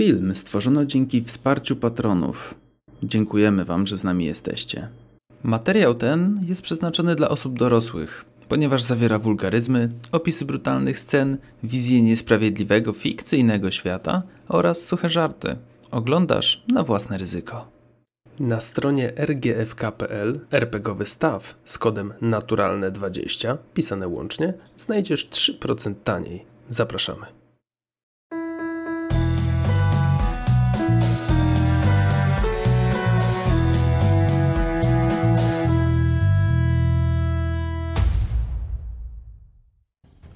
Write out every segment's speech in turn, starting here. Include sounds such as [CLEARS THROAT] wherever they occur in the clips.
Film stworzono dzięki wsparciu patronów. Dziękujemy Wam, że z nami jesteście. Materiał ten jest przeznaczony dla osób dorosłych, ponieważ zawiera wulgaryzmy, opisy brutalnych scen, wizję niesprawiedliwego, fikcyjnego świata oraz suche żarty. Oglądasz na własne ryzyko. Na stronie rgfk.pl RPGowy staw z kodem naturalne20 pisane łącznie znajdziesz 3% taniej. Zapraszamy.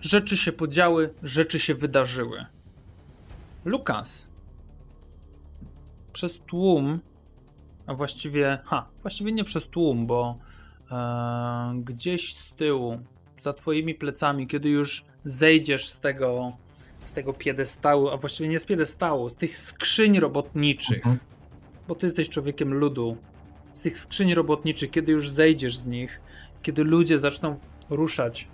Rzeczy się podziały, rzeczy się wydarzyły. Lukas przez tłum, a właściwie, ha, właściwie nie przez tłum, bo e, gdzieś z tyłu, za twoimi plecami, kiedy już zejdziesz z tego, z tego piedestału, a właściwie nie z piedestału, z tych skrzyń robotniczych, mhm. bo ty jesteś człowiekiem ludu, z tych skrzyń robotniczych, kiedy już zejdziesz z nich, kiedy ludzie zaczną ruszać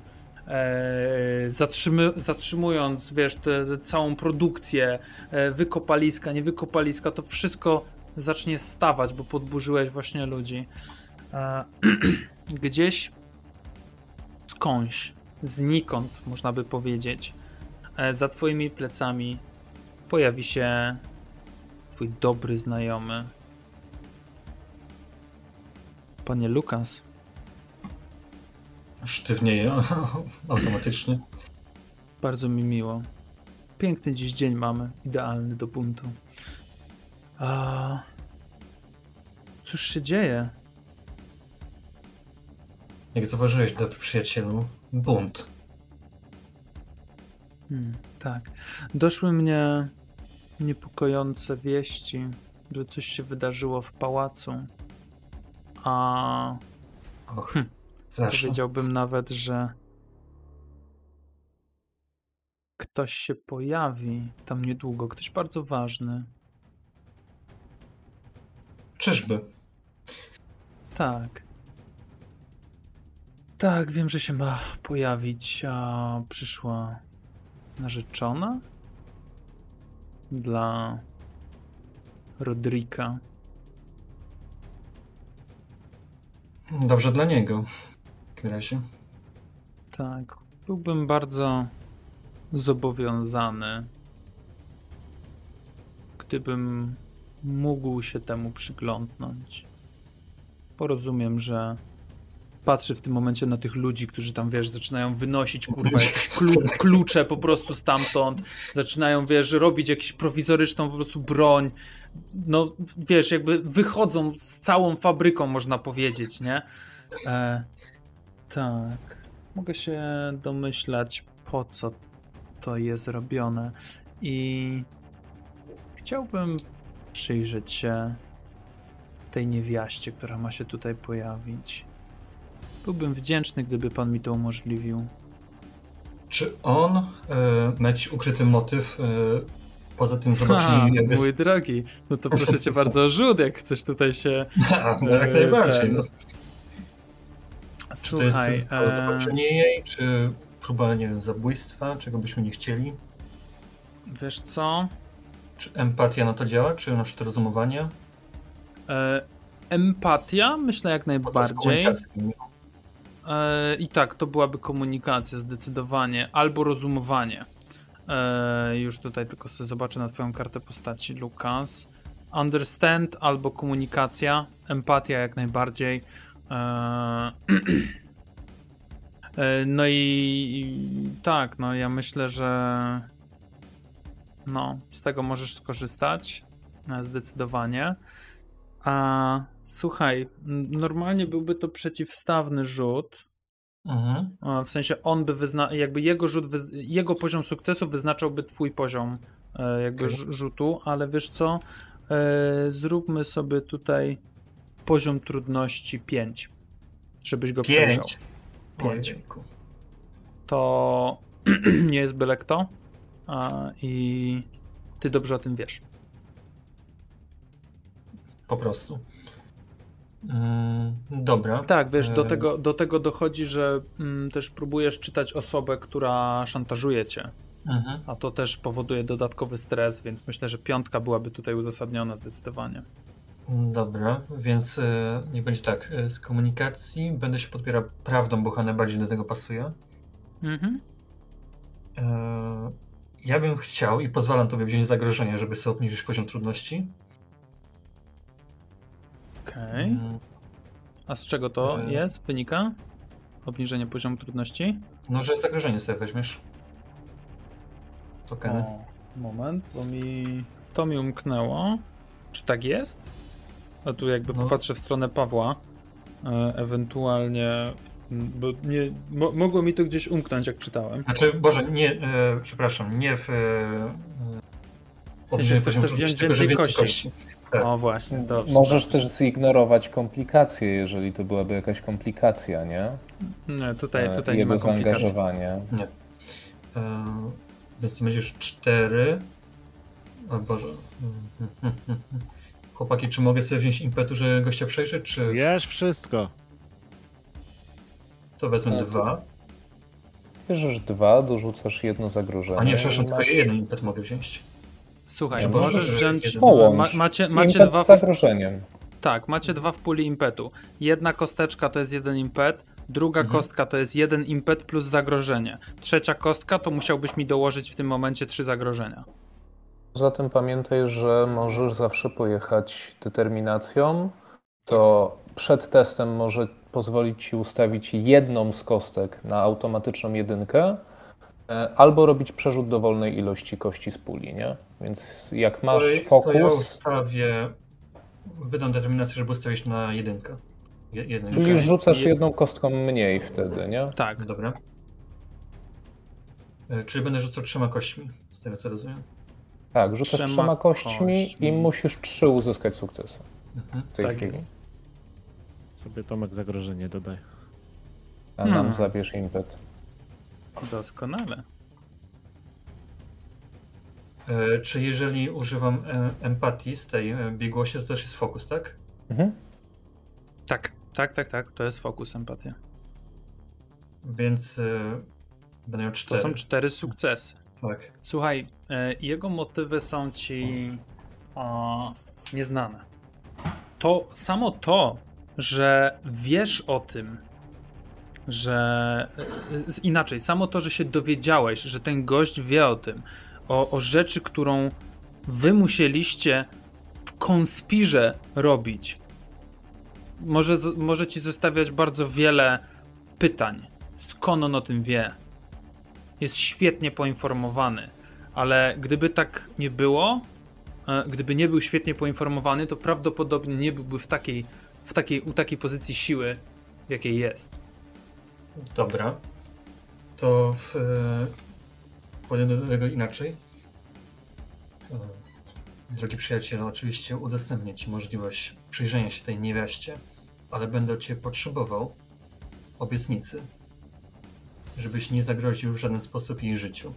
zatrzymy, zatrzymując, wiesz, tę całą produkcję, e, wykopaliska, nie wykopaliska, to wszystko zacznie stawać, bo podburzyłeś właśnie ludzi. E, [CLEARS THROAT] gdzieś skądś, znikąd, można by powiedzieć, za twoimi plecami pojawi się twój dobry znajomy. Panie Lukas. Sztywnieje [LAUGHS] automatycznie. Bardzo mi miło. Piękny dziś dzień mamy, idealny do buntu. A... Cóż się dzieje? Jak zauważyłeś, dobry przyjacielu, bunt. Hmm, tak. Doszły mnie niepokojące wieści, że coś się wydarzyło w pałacu. A. Och. Hm. Straszne. Powiedziałbym nawet, że ktoś się pojawi tam niedługo, ktoś bardzo ważny. Czyżby? Tak. Tak, wiem, że się ma pojawić, a przyszła narzeczona dla Rodrika. Dobrze dla niego takim razie. Tak, byłbym bardzo zobowiązany, gdybym mógł się temu przyglądnąć. Porozumiem, że patrzy w tym momencie na tych ludzi, którzy tam, wiesz, zaczynają wynosić, kurwa, [LAUGHS] jakieś klucze po prostu stamtąd, zaczynają, wiesz, robić jakąś prowizoryczną po prostu broń, no, wiesz, jakby wychodzą z całą fabryką, można powiedzieć, nie? E, tak. Mogę się domyślać, po co to jest robione. I chciałbym przyjrzeć się tej niewiaście, która ma się tutaj pojawić. Byłbym wdzięczny, gdyby pan mi to umożliwił. Czy on y, ma jakiś ukryty motyw? Y, poza tym zobaczenie. jakby... Mój drogi, no to proszę cię bardzo o rzut, jak chcesz tutaj się. [LAUGHS] no, jak najbardziej. No. Słuchaj, czy to jest e... zobaczenie jej, czy próba, nie wiem, zabójstwa, czego byśmy nie chcieli? Wiesz co? Czy empatia na to działa, czy na przykład rozumowanie? E, empatia? Myślę jak najbardziej. E, I tak, to byłaby komunikacja zdecydowanie, albo rozumowanie. E, już tutaj tylko sobie zobaczę na twoją kartę postaci, Lukas. Understand albo komunikacja, empatia jak najbardziej. Eee, [CLEARS THROAT] e, no i, tak, no ja myślę, że no, z tego możesz skorzystać e, zdecydowanie. A słuchaj, normalnie byłby to przeciwstawny rzut. Mhm. W sensie on by wyznał, jakby jego rzut, jego poziom sukcesu wyznaczałby twój poziom e, jakby okay. rzutu, ale wiesz co? Zróbmy sobie tutaj poziom trudności 5, żebyś go 5. przejrzał. 5. To [CLEARS THROAT] nie jest byle kto a, i ty dobrze o tym wiesz. Po prostu. Mm, dobra. Tak, wiesz, do e, tego, do tego dochodzi, że mm, też próbujesz czytać osobę, która szantażuje cię. Mhm. a to też powoduje dodatkowy stres, więc myślę, że piątka byłaby tutaj uzasadniona zdecydowanie. Dobra, więc e, nie będzie tak. E, z komunikacji będę się podpierał prawdą, bo chyba najbardziej do tego pasuje. Mhm. E, ja bym chciał i pozwalam tobie wziąć zagrożenie, żeby sobie obniżyć poziom trudności. Okej. Mm, A z czego to jest? Wynika? Obniżenie poziomu trudności? No, że zagrożenie sobie weźmiesz. Tokeny. O, moment, bo mi to mi umknęło. Czy tak jest? A tu jakby No. popatrzę w stronę Pawła, e, ewentualnie, bo nie, mo, mogło mi to gdzieś umknąć, jak czytałem. Znaczy, Boże, nie, e, przepraszam, nie w. E, e, obniżeniu chcesz wziąć trudności, tylko, więcej więcej kości. kości. Tak. O właśnie, dobrze. Możesz dobrze. też zignorować komplikacje, jeżeli to byłaby jakaś komplikacja, nie? Nie, tutaj, E, tutaj nie ma Jego komplikacji. zaangażowanie. E, więc to będzie już 4. O Boże. Chłopaki, czy mogę sobie wziąć impetu, że gościa przejrzeć, czy Wiesz wszystko. to wezmę No to- dwa? Bierzesz dwa, dorzucasz jedno zagrożenie. A nie, przepraszam, tylko masz jeden impet mogę wziąć. Słuchaj, Ja możesz może wziąć, jeden. ma, Połącz. macie, macie impet dwa z w, zagrożeniem. tak, macie dwa w puli impetu. Jedna kosteczka to jest jeden impet, druga Mhm. kostka to jest jeden impet plus zagrożenie. Trzecia kostka to musiałbyś mi dołożyć w tym momencie trzy zagrożenia. Poza tym pamiętaj, że możesz zawsze pojechać determinacją. To przed testem może pozwolić ci ustawić jedną z kostek na automatyczną jedynkę, e, albo robić przerzut dowolnej ilości kości z puli, nie? Więc jak masz to, To ja fokus, ustawię. Wydam determinację, żeby ustawić na jedynkę. Je, jednej czyli rzucasz Je- jedną kostką mniej wtedy, nie? Tak, Dobra. E, Czyli będę rzucał trzema kośćmi, z tego co rozumiem. Tak, rzucasz Trzema trzema kośćmi kośćmi. i musisz trzy uzyskać sukcesy Mhm. w tej tak chwili. jest. Sobie Tomek zagrożenie dodaj. A nam Hmm. zabierz impet. Doskonale. E, Czy jeżeli używam e, empatii z tej e, biegłości, to też jest fokus, tak? Mhm. Tak, tak, tak, tak, to jest fokus empatia. Więc e, będę miał To cztery. są cztery sukcesy. Tak. Słuchaj, jego motywy są ci nieznane. To samo to, że wiesz o tym, że e, e, inaczej, samo to, że się dowiedziałeś, że ten gość wie o tym, o, o rzeczy, którą wy musieliście w konspirze robić, może, może ci zostawiać bardzo wiele pytań. Skąd on o tym wie? jest świetnie poinformowany, ale gdyby tak nie było, e, gdyby nie był świetnie poinformowany, to prawdopodobnie nie byłby w takiej, w takiej, u takiej pozycji siły, w jakiej jest. Dobra. To w, e, do tego inaczej. E, Drogi przyjacielu, oczywiście udostępnię Ci możliwość przyjrzenia się tej niewiaście, ale będę Cię potrzebował obietnicy, żebyś nie zagroził w żaden sposób jej życiu.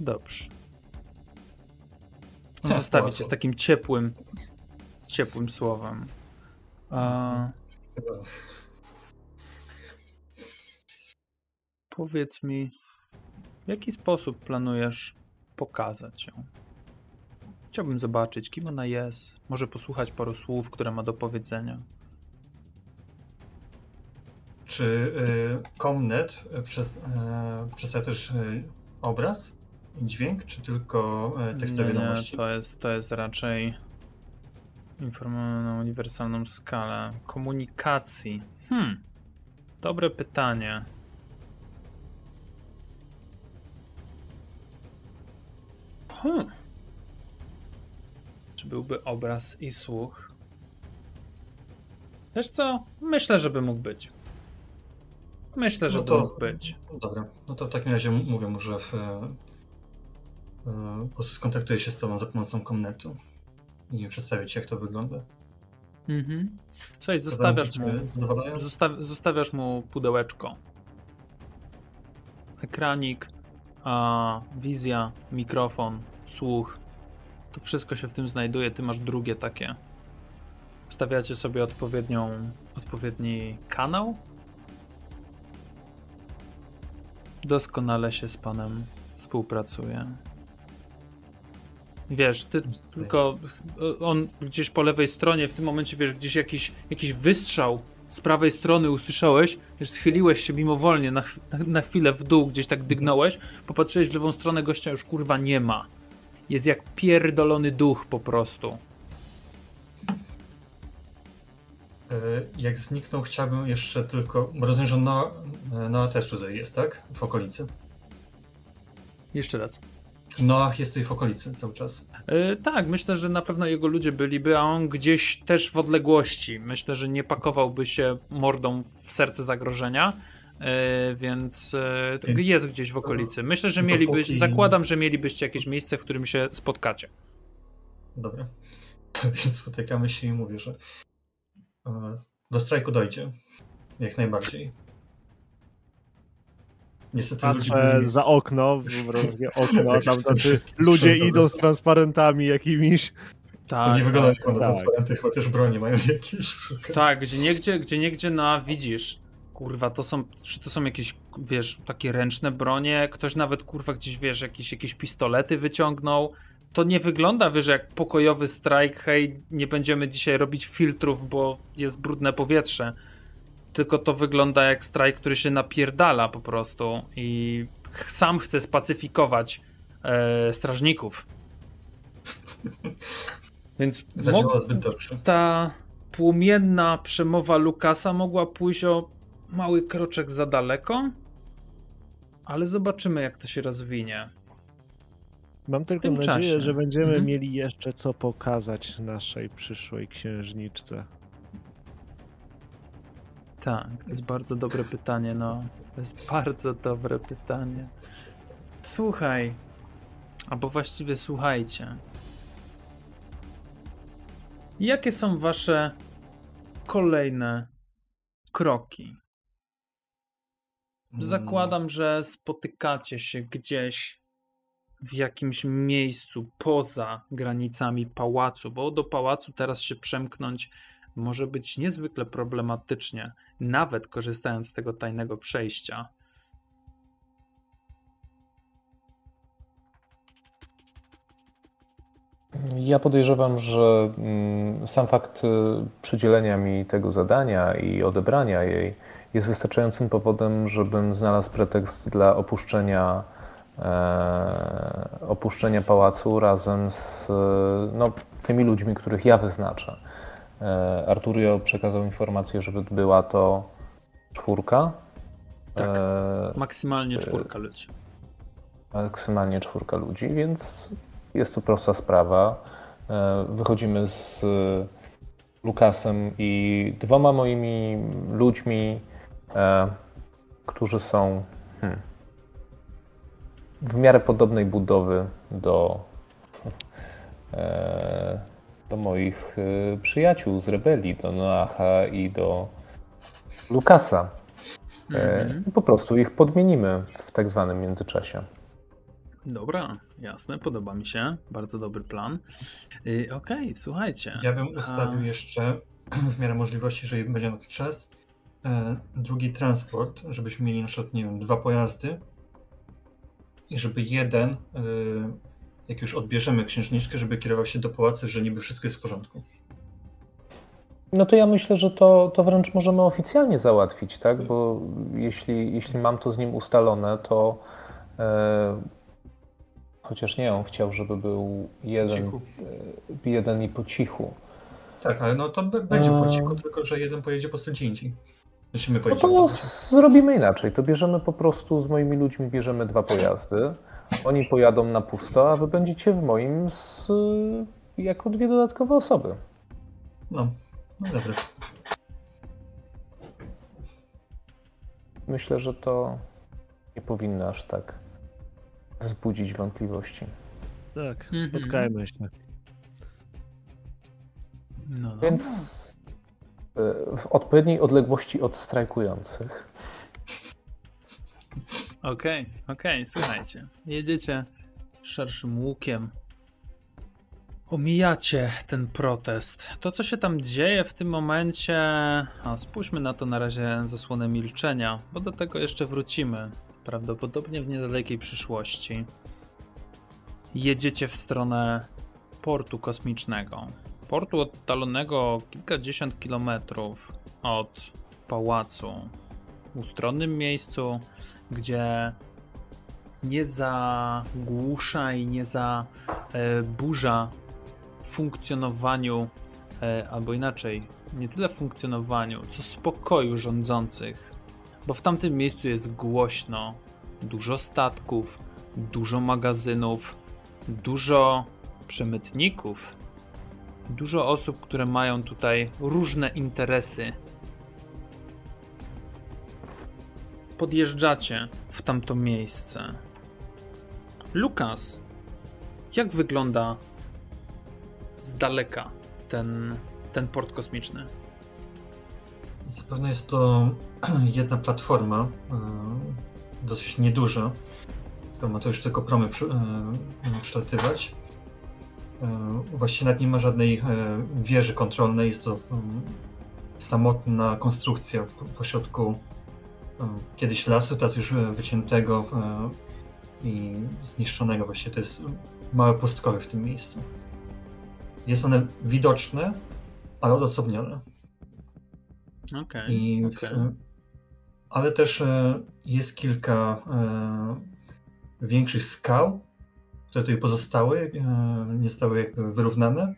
Dobrze. On zostawi cię z takim ciepłym, z ciepłym słowem. A, powiedz mi, w jaki sposób planujesz pokazać ją? Chciałbym zobaczyć, kim ona jest. Może posłuchać paru słów, które ma do powiedzenia. Czy Comnet e, przez, przedstawia też e, obraz dźwięk, czy tylko e, tekstowe Nie, nie, wiadomości? to jest, to jest raczej informacja na uniwersalną skalę. Komunikacji. Hmm. Dobre pytanie. Hmm. Czy byłby obraz i słuch? Wiesz co? Myślę, żeby mógł być. Myślę, No żeby to- mógł być. Dobra, no to w takim razie mówię mu, że w, e, po prostu skontaktuję się z tobą za pomocą Comnetu i przedstawię ci, jak to wygląda. Mhm. Słuchaj, zostawiasz mu. Zostaw, zostawiasz mu pudełeczko. Ekranik, a, wizja, mikrofon, słuch. To wszystko się w tym znajduje. Ty masz drugie takie. Wstawiacie sobie odpowiednią, odpowiedni kanał. doskonale się z panem współpracuje. Wiesz, ty tylko on gdzieś po lewej stronie, w tym momencie wiesz, gdzieś jakiś, jakiś wystrzał z prawej strony usłyszałeś, wiesz, schyliłeś się mimowolnie na, na, na chwilę w dół, gdzieś tak dygnąłeś, popatrzyłeś w lewą stronę, gościa już kurwa nie ma. Jest jak pierdolony duch po prostu. E, Jak zniknął, chciałbym jeszcze tylko. Rozumiem, że Noa, Noa też tutaj jest, tak? W okolicy. Jeszcze raz. Noach jest tutaj w okolicy cały czas. Yy, tak, myślę, że na pewno jego ludzie byliby, a on gdzieś też w odległości. Myślę, że nie pakowałby się mordą w serce zagrożenia, yy, więc, yy, jest gdzieś w okolicy. Myślę, że mieliby, zakładam, że mielibyście jakieś miejsce, w którym się spotkacie. Dobra. [LAUGHS] Więc spotykamy się i mówię, że do strajku dojdzie. Jak najbardziej. Niestety Patrzę za okno, wyobrażam sobie okno, tam wszystkie ludzie idą z transparentami jakimiś. Tak, To nie wygląda jak na tak. transparenty, chyba też broni mają [LAUGHS] jakieś. Tak, gdzie niegdzie, gdzie niegdzie, no a widzisz, kurwa, to są, czy to są jakieś, wiesz, takie ręczne bronie, ktoś nawet, kurwa, gdzieś, wiesz, jakieś, jakieś pistolety wyciągnął. To nie wygląda, wiesz, jak pokojowy strajk, hej, nie będziemy dzisiaj robić filtrów, bo jest brudne powietrze. Tylko to wygląda jak strajk, który się napierdala po prostu i sam chce spacyfikować e, strażników. [LAUGHS] Więc Zadziałała zbyt dobrze. ta płomienna przemowa Lukasa mogła pójść o mały kroczek za daleko, ale zobaczymy, jak to się rozwinie. Mam tylko nadzieję, czasie. że będziemy Mhm. mieli jeszcze co pokazać naszej przyszłej księżniczce. Tak, to jest bardzo dobre pytanie, no. To jest bardzo dobre pytanie. Słuchaj, albo właściwie słuchajcie. Jakie są wasze kolejne kroki? Mm, Zakładam, że spotykacie się gdzieś w jakimś miejscu poza granicami pałacu, bo do pałacu teraz się przemknąć może być niezwykle problematycznie, nawet korzystając z tego tajnego przejścia. Ja podejrzewam, że mm, sam fakt y, przydzielenia mi tego zadania i odebrania jej jest wystarczającym powodem, żebym znalazł pretekst dla opuszczenia, e, opuszczenia pałacu razem z no, tymi ludźmi, których ja wyznaczę. E, Arturio przekazał informację, żeby była to czwórka. Tak. E, Maksymalnie czwórka ludzi. maksymalnie czwórka ludzi, więc jest to prosta sprawa. E, Wychodzimy z e, Lukasem i dwoma moimi ludźmi, e, którzy są hmm, w miarę podobnej budowy do, [LAUGHS] e, do moich e, przyjaciół z rebelii, do Noacha i do Lukasa. I Po prostu ich podmienimy w tak zwanym międzyczasie. Dobra, jasne, podoba mi się. Bardzo dobry plan. Y, Okej, słuchajcie. Ja bym ustawił A- jeszcze w miarę możliwości, jeżeli będzie na to czas, e, drugi transport, żebyśmy mieli na przykład, nie wiem, dwa pojazdy i żeby jeden, e, jak już odbierzemy księżniczkę, żeby kierował się do pałacu, że niby wszystko jest w porządku. No to ja myślę, że to, to wręcz możemy oficjalnie załatwić, tak? Bo jeśli, jeśli mam to z nim ustalone, to e, chociaż nie, on chciał, żeby był jeden, e, jeden i po cichu. Tak, ale no to będzie po Eee. cichu, tylko że jeden pojedzie po prostu gdzie indziej. Znaczy my No to zrobimy inaczej. To bierzemy po prostu z moimi ludźmi, bierzemy dwa pojazdy. Oni pojadą na pusto, a wy będziecie w moim z, jako dwie dodatkowe osoby. No, no dobra. Myślę, że to nie powinno aż tak wzbudzić wątpliwości. Tak, Mhm. spotkajmy się. No, no. Więc e, w odpowiedniej odległości od strajkujących. Okej, okej, słuchajcie. Jedziecie szerszym łukiem. Omijacie ten protest. To, co się tam dzieje w tym momencie. A spójrzmy na to na razie zasłonę milczenia, bo do tego jeszcze wrócimy. prawdopodobnie w niedalekiej przyszłości, jedziecie w stronę portu kosmicznego. Portu oddalonego kilkadziesiąt kilometrów od pałacu. Ustronnym miejscu, gdzie nie zagłusza i nie zaburza funkcjonowaniu, e, albo inaczej, nie tyle funkcjonowaniu, co spokoju rządzących. Bo w tamtym miejscu jest głośno, dużo statków, dużo magazynów, dużo przemytników, dużo osób, które mają tutaj różne interesy. Podjeżdżacie w tamto miejsce. Lukas, jak wygląda z daleka ten, ten port kosmiczny? Zapewne jest to [CLEARS THROAT] jedna platforma, e, dosyć nieduża. Ma to już tylko promy przy, e, przelatywać. E, właściwie nawet nie ma żadnej wieży kontrolnej. Jest to samotna konstrukcja po środku kiedyś lasu, teraz już wyciętego i zniszczonego. Właściwie to jest małe pustkowie w tym miejscu. Jest one widoczne, ale odosobnione. Okej. Okay, okay. Ale też e, jest kilka e, większych skał, które tutaj pozostały, e, nie zostały jakby wyrównane,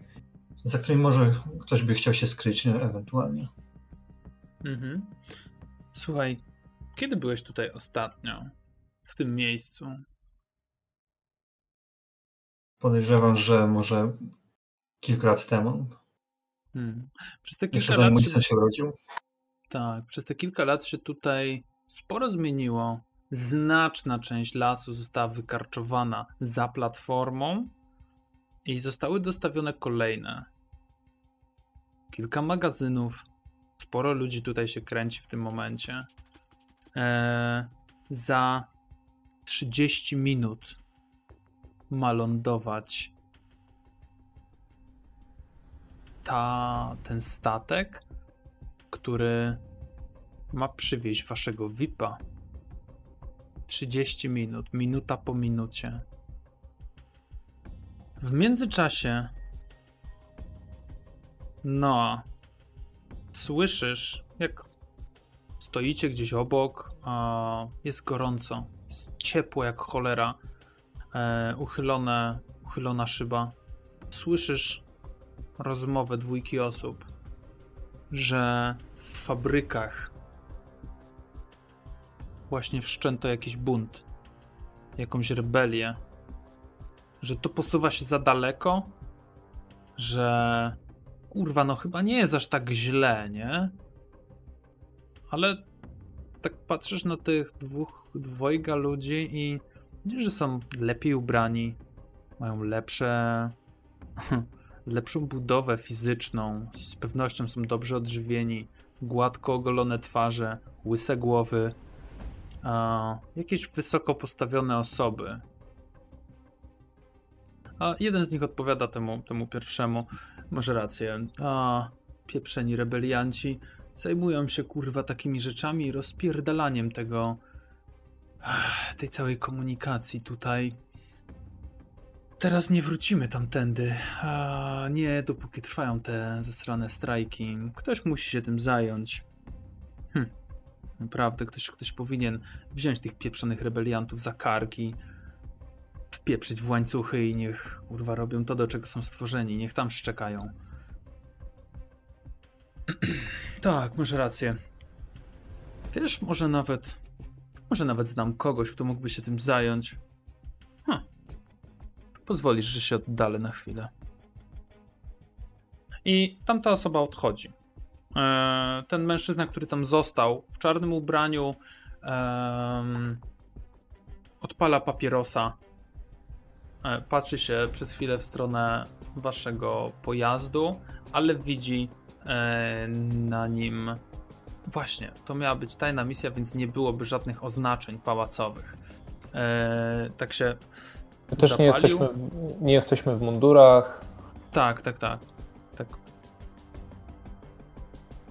za którymi może ktoś by chciał się skryć ewentualnie. Mhm. Słuchaj, kiedy byłeś tutaj ostatnio? W tym miejscu? Podejrzewam, że może kilka lat temu. Hmm. Przez te kilka Jeszcze zanim mój syn się urodził. Tak, przez te kilka lat się tutaj sporo zmieniło. Znaczna część lasu została wykarczowana za platformą i zostały dostawione kolejne. Kilka magazynów. Sporo ludzi tutaj się kręci w tym momencie. Eee, za 30 minut ma lądować ta, ten statek, który ma przywieźć waszego VIPa. 30 minut, minuta po minucie. W międzyczasie no, słyszysz, jak stoicie gdzieś obok, jest gorąco, jest ciepło jak cholera, e, uchylone, uchylona szyba. Słyszysz rozmowę dwójki osób, że w fabrykach właśnie wszczęto jakiś bunt, jakąś rebelię, że to posuwa się za daleko, że kurwa, no chyba nie jest aż tak źle, nie? Ale tak patrzysz na tych dwóch, dwojga ludzi i widzisz, że są lepiej ubrani, mają lepsze [LAUGHS] lepszą budowę fizyczną, z pewnością są dobrze odżywieni, gładko ogolone twarze, łyse głowy, a jakieś wysoko postawione osoby. A jeden z nich odpowiada temu, temu pierwszemu. Masz rację. A pieprzeni rebelianci zajmują się kurwa takimi rzeczami i rozpierdalaniem tego tej całej komunikacji tutaj. Teraz nie wrócimy tamtędy, a nie dopóki trwają te zesrane strajki. Ktoś musi się tym zająć. Hm. Naprawdę, ktoś, ktoś powinien wziąć tych pieprzonych rebeliantów za karki, wpieprzyć w łańcuchy i niech kurwa robią to, do czego są stworzeni. Niech tam szczekają. Tak, masz rację. Wiesz, może nawet. Może nawet znam kogoś, kto mógłby się tym zająć. Pozwolisz, że się oddalę na chwilę. I tamta osoba odchodzi. E, ten mężczyzna, który tam został w czarnym ubraniu, odpala papierosa. E, patrzy się przez chwilę w stronę waszego pojazdu, ale widzi na nim. Właśnie, to miała być tajna misja, więc nie byłoby żadnych oznaczeń pałacowych. tak się My też nie jesteśmy, nie jesteśmy w mundurach. Tak, tak, tak. tak.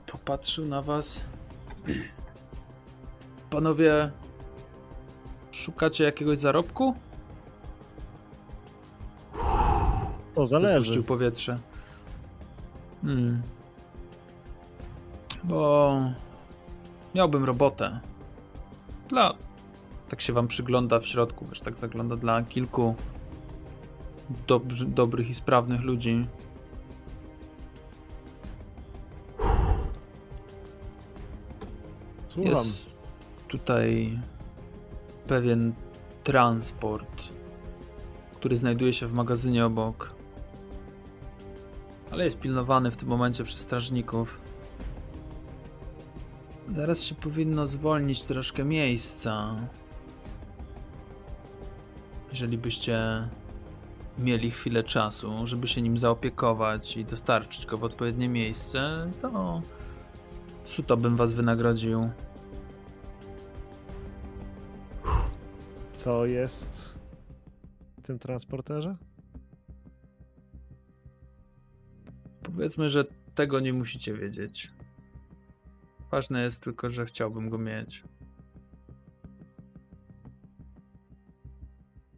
Popatrzył na was. Panowie, Szukacie jakiegoś zarobku? To zależy. Wypuścił powietrze. Hmm. Bo miałbym robotę. Dla. Tak się wam przygląda w środku, wiesz, tak zagląda dla kilku dobrzy, dobrych i sprawnych ludzi. Słucham. Jest tutaj pewien transport, który znajduje się w magazynie obok. Ale jest pilnowany w tym momencie przez strażników. Zaraz się powinno zwolnić troszkę miejsca. Jeżeli byście mieli chwilę czasu, żeby się nim zaopiekować i dostarczyć go w odpowiednie miejsce, to suto bym was wynagrodził. Co jest w tym transporterze? Powiedzmy, że tego nie musicie wiedzieć. Ważne jest tylko, że chciałbym go mieć.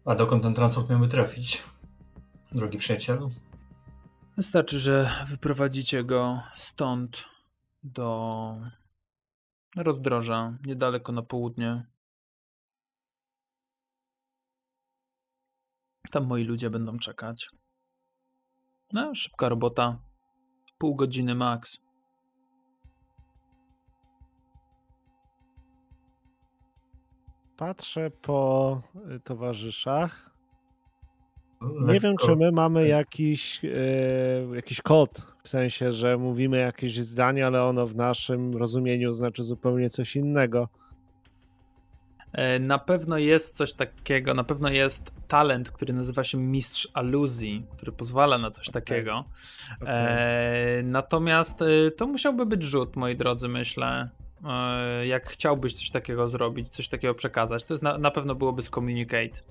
A dokąd ten transport miałby trafić? Drogi przyjacielu? Wystarczy, że wyprowadzicie go stąd do rozdroża, niedaleko na południe. Tam moi ludzie będą czekać. No, szybka robota. Pół godziny max. Patrzę po y, towarzyszach. Nie wiem, czy my mamy jakiś, e, jakiś kod, w sensie, że mówimy jakieś zdanie, ale ono w naszym rozumieniu znaczy zupełnie coś innego. E, Na pewno jest coś takiego, na pewno jest talent, który nazywa się Mistrz Aluzji, który pozwala na coś takiego. E, natomiast e, to musiałby być rzut, moi drodzy, myślę. E, jak chciałbyś coś takiego zrobić, coś takiego przekazać, to jest na, na pewno byłoby Communicate.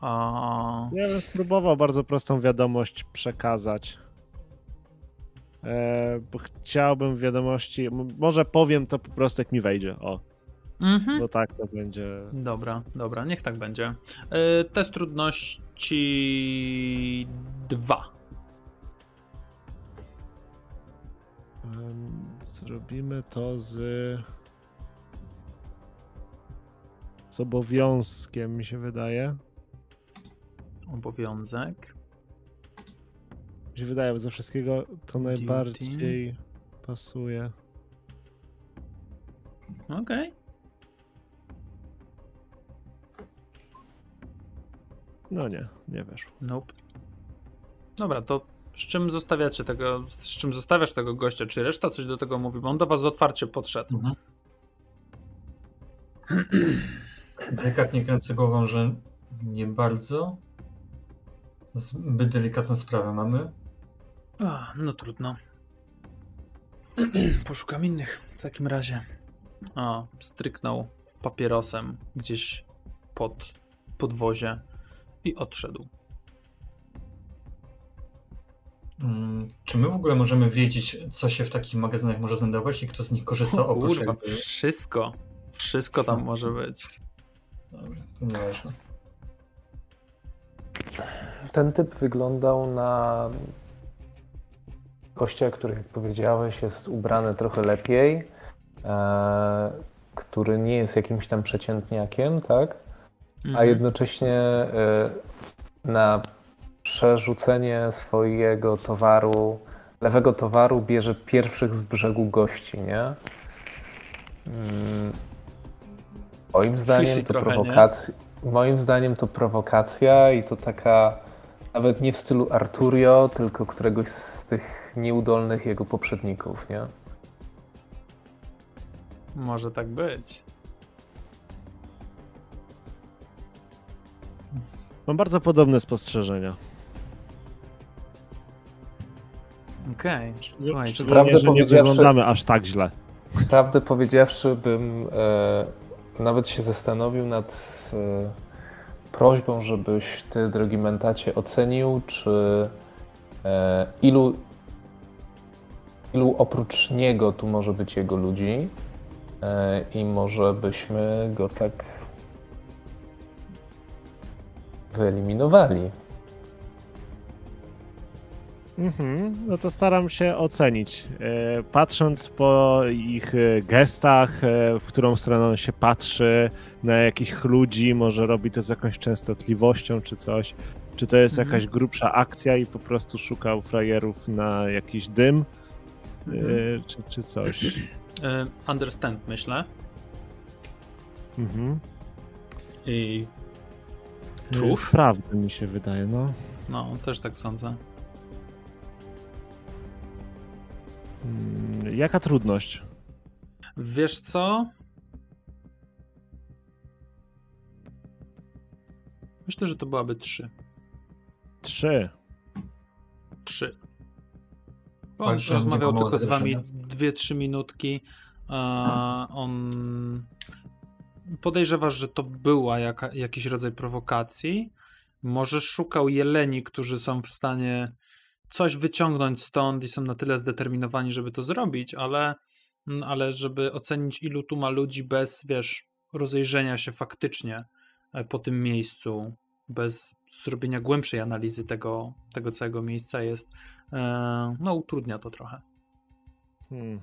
O, Ja bym spróbował bardzo prostą wiadomość przekazać. E, chciałbym wiadomości, może powiem to po prostu jak mi wejdzie, o, mhm. bo tak to będzie. Dobra, dobra, niech tak będzie. E, test trudności 2. Em, Zrobimy to z. Z obowiązkiem, mi się wydaje. Obowiązek. Mi się wydaje, bo ze wszystkiego to najbardziej pasuje. Okej. No nie, nie weszło. Nope. Dobra, to z czym zostawiacie tego, z czym zostawiasz tego gościa? Czy reszta coś do tego mówi? Bo on do was otwarcie podszedł. Mhm. Delikatnie kręcę głową, że nie bardzo. Zbyt delikatną sprawę mamy. A, no trudno. Poszukam innych w takim razie. A, stryknął papierosem gdzieś pod podwozie i odszedł. Czy my w ogóle możemy wiedzieć, co się w takich magazynach może znajdować i kto z nich korzysta O, oprócz kurwa, jakby... wszystko. Wszystko tam może być. Dobrze, to nieważne. Ten typ wyglądał na gościa, który, jak powiedziałeś, jest ubrany trochę lepiej, e, który nie jest jakimś tam przeciętniakiem, tak? A Mhm. jednocześnie e, na przerzucenie swojego towaru, lewego towaru bierze pierwszych z brzegu gości, nie? Mm, Moim zdaniem Fishy to trochę, nie? prowokacja. Moim zdaniem to prowokacja i to taka nawet nie w stylu Arturio, tylko któregoś z tych nieudolnych jego poprzedników, nie? Może tak być. Mam bardzo podobne spostrzeżenia. Okej, słuchajcie. Szczególnie, Prawdę że nie powiedziawszy- wyglądamy aż tak źle. Prawdę powiedziawszy, bym e, nawet się zastanowił nad e, prośbą, żebyś ty, drogi Mentacie, ocenił, czy e, ilu, ilu oprócz niego tu może być jego ludzi e, i może byśmy go tak wyeliminowali. Mhm, no to staram się ocenić. E, Patrząc po ich e, gestach, e, w którą stronę on się patrzy, na jakich ludzi, może robi to z jakąś częstotliwością czy coś. Czy to jest Mhm. jakaś grubsza akcja i po prostu szukał frajerów na jakiś dym, Mhm. czy, czy coś. Understand, myślę. Mhm. I Truth? Sprawny mi się wydaje, no. no, też tak sądzę. Jaka trudność? Wiesz co? Myślę, że to byłaby 3. Trzy. 3. On rozmawiał tylko z wami zagrożenia. 2-3 minutki. A on podejrzewasz, że to była jaka, jakiś rodzaj prowokacji. Może szukał jeleni, którzy są w stanie coś wyciągnąć stąd i są na tyle zdeterminowani, żeby to zrobić, ale, mm, ale żeby ocenić, ilu tu ma ludzi bez, wiesz, rozejrzenia się faktycznie e, po tym miejscu, bez zrobienia głębszej analizy tego, tego całego miejsca jest, e, no utrudnia to trochę. Hmm.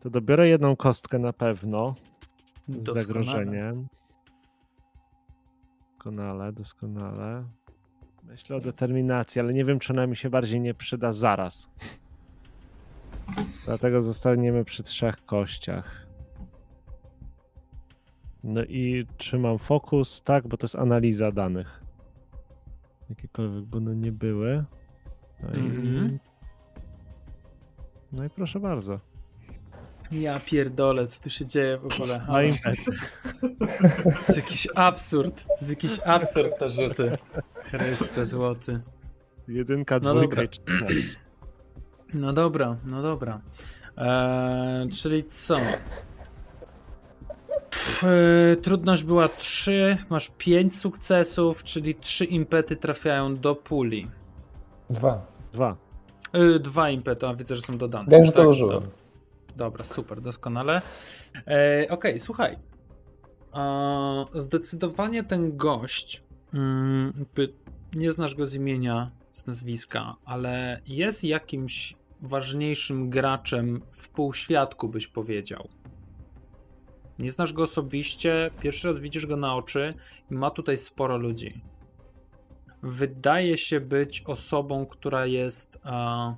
To dobiorę jedną kostkę na pewno. Z Doskonale. zagrożeniem. Doskonale, doskonale. Myślę o determinacji, ale nie wiem, czy ona mi się bardziej nie przyda zaraz. Dlatego zostaniemy przy trzech kościach. No i trzymam fokus, tak, bo to jest analiza danych. Jakiekolwiek by one nie były. No i, Mhm. no i proszę bardzo. Ja pierdolę, co tu się dzieje w ogóle? No i To jest jakiś absurd. To jest jakiś absurd te rzuty. Chryste złoty. jedynka, No dwójka dobra. No dobra, no dobra. Eee, czyli co? Pff, e, trudność była 3, masz 5 sukcesów, czyli 3 impety trafiają do puli. Dwa. Dwa. E, dwa impety, a widzę, że są dodane. Ja już tak? Dobra, super, doskonale. E, Okej, słuchaj. E, zdecydowanie ten gość, mm, jakby nie znasz go z imienia, z nazwiska, ale jest jakimś ważniejszym graczem w półświadku, byś powiedział. Nie znasz go osobiście, pierwszy raz widzisz go na oczy i ma tutaj sporo ludzi. Wydaje się być osobą, która jest. E,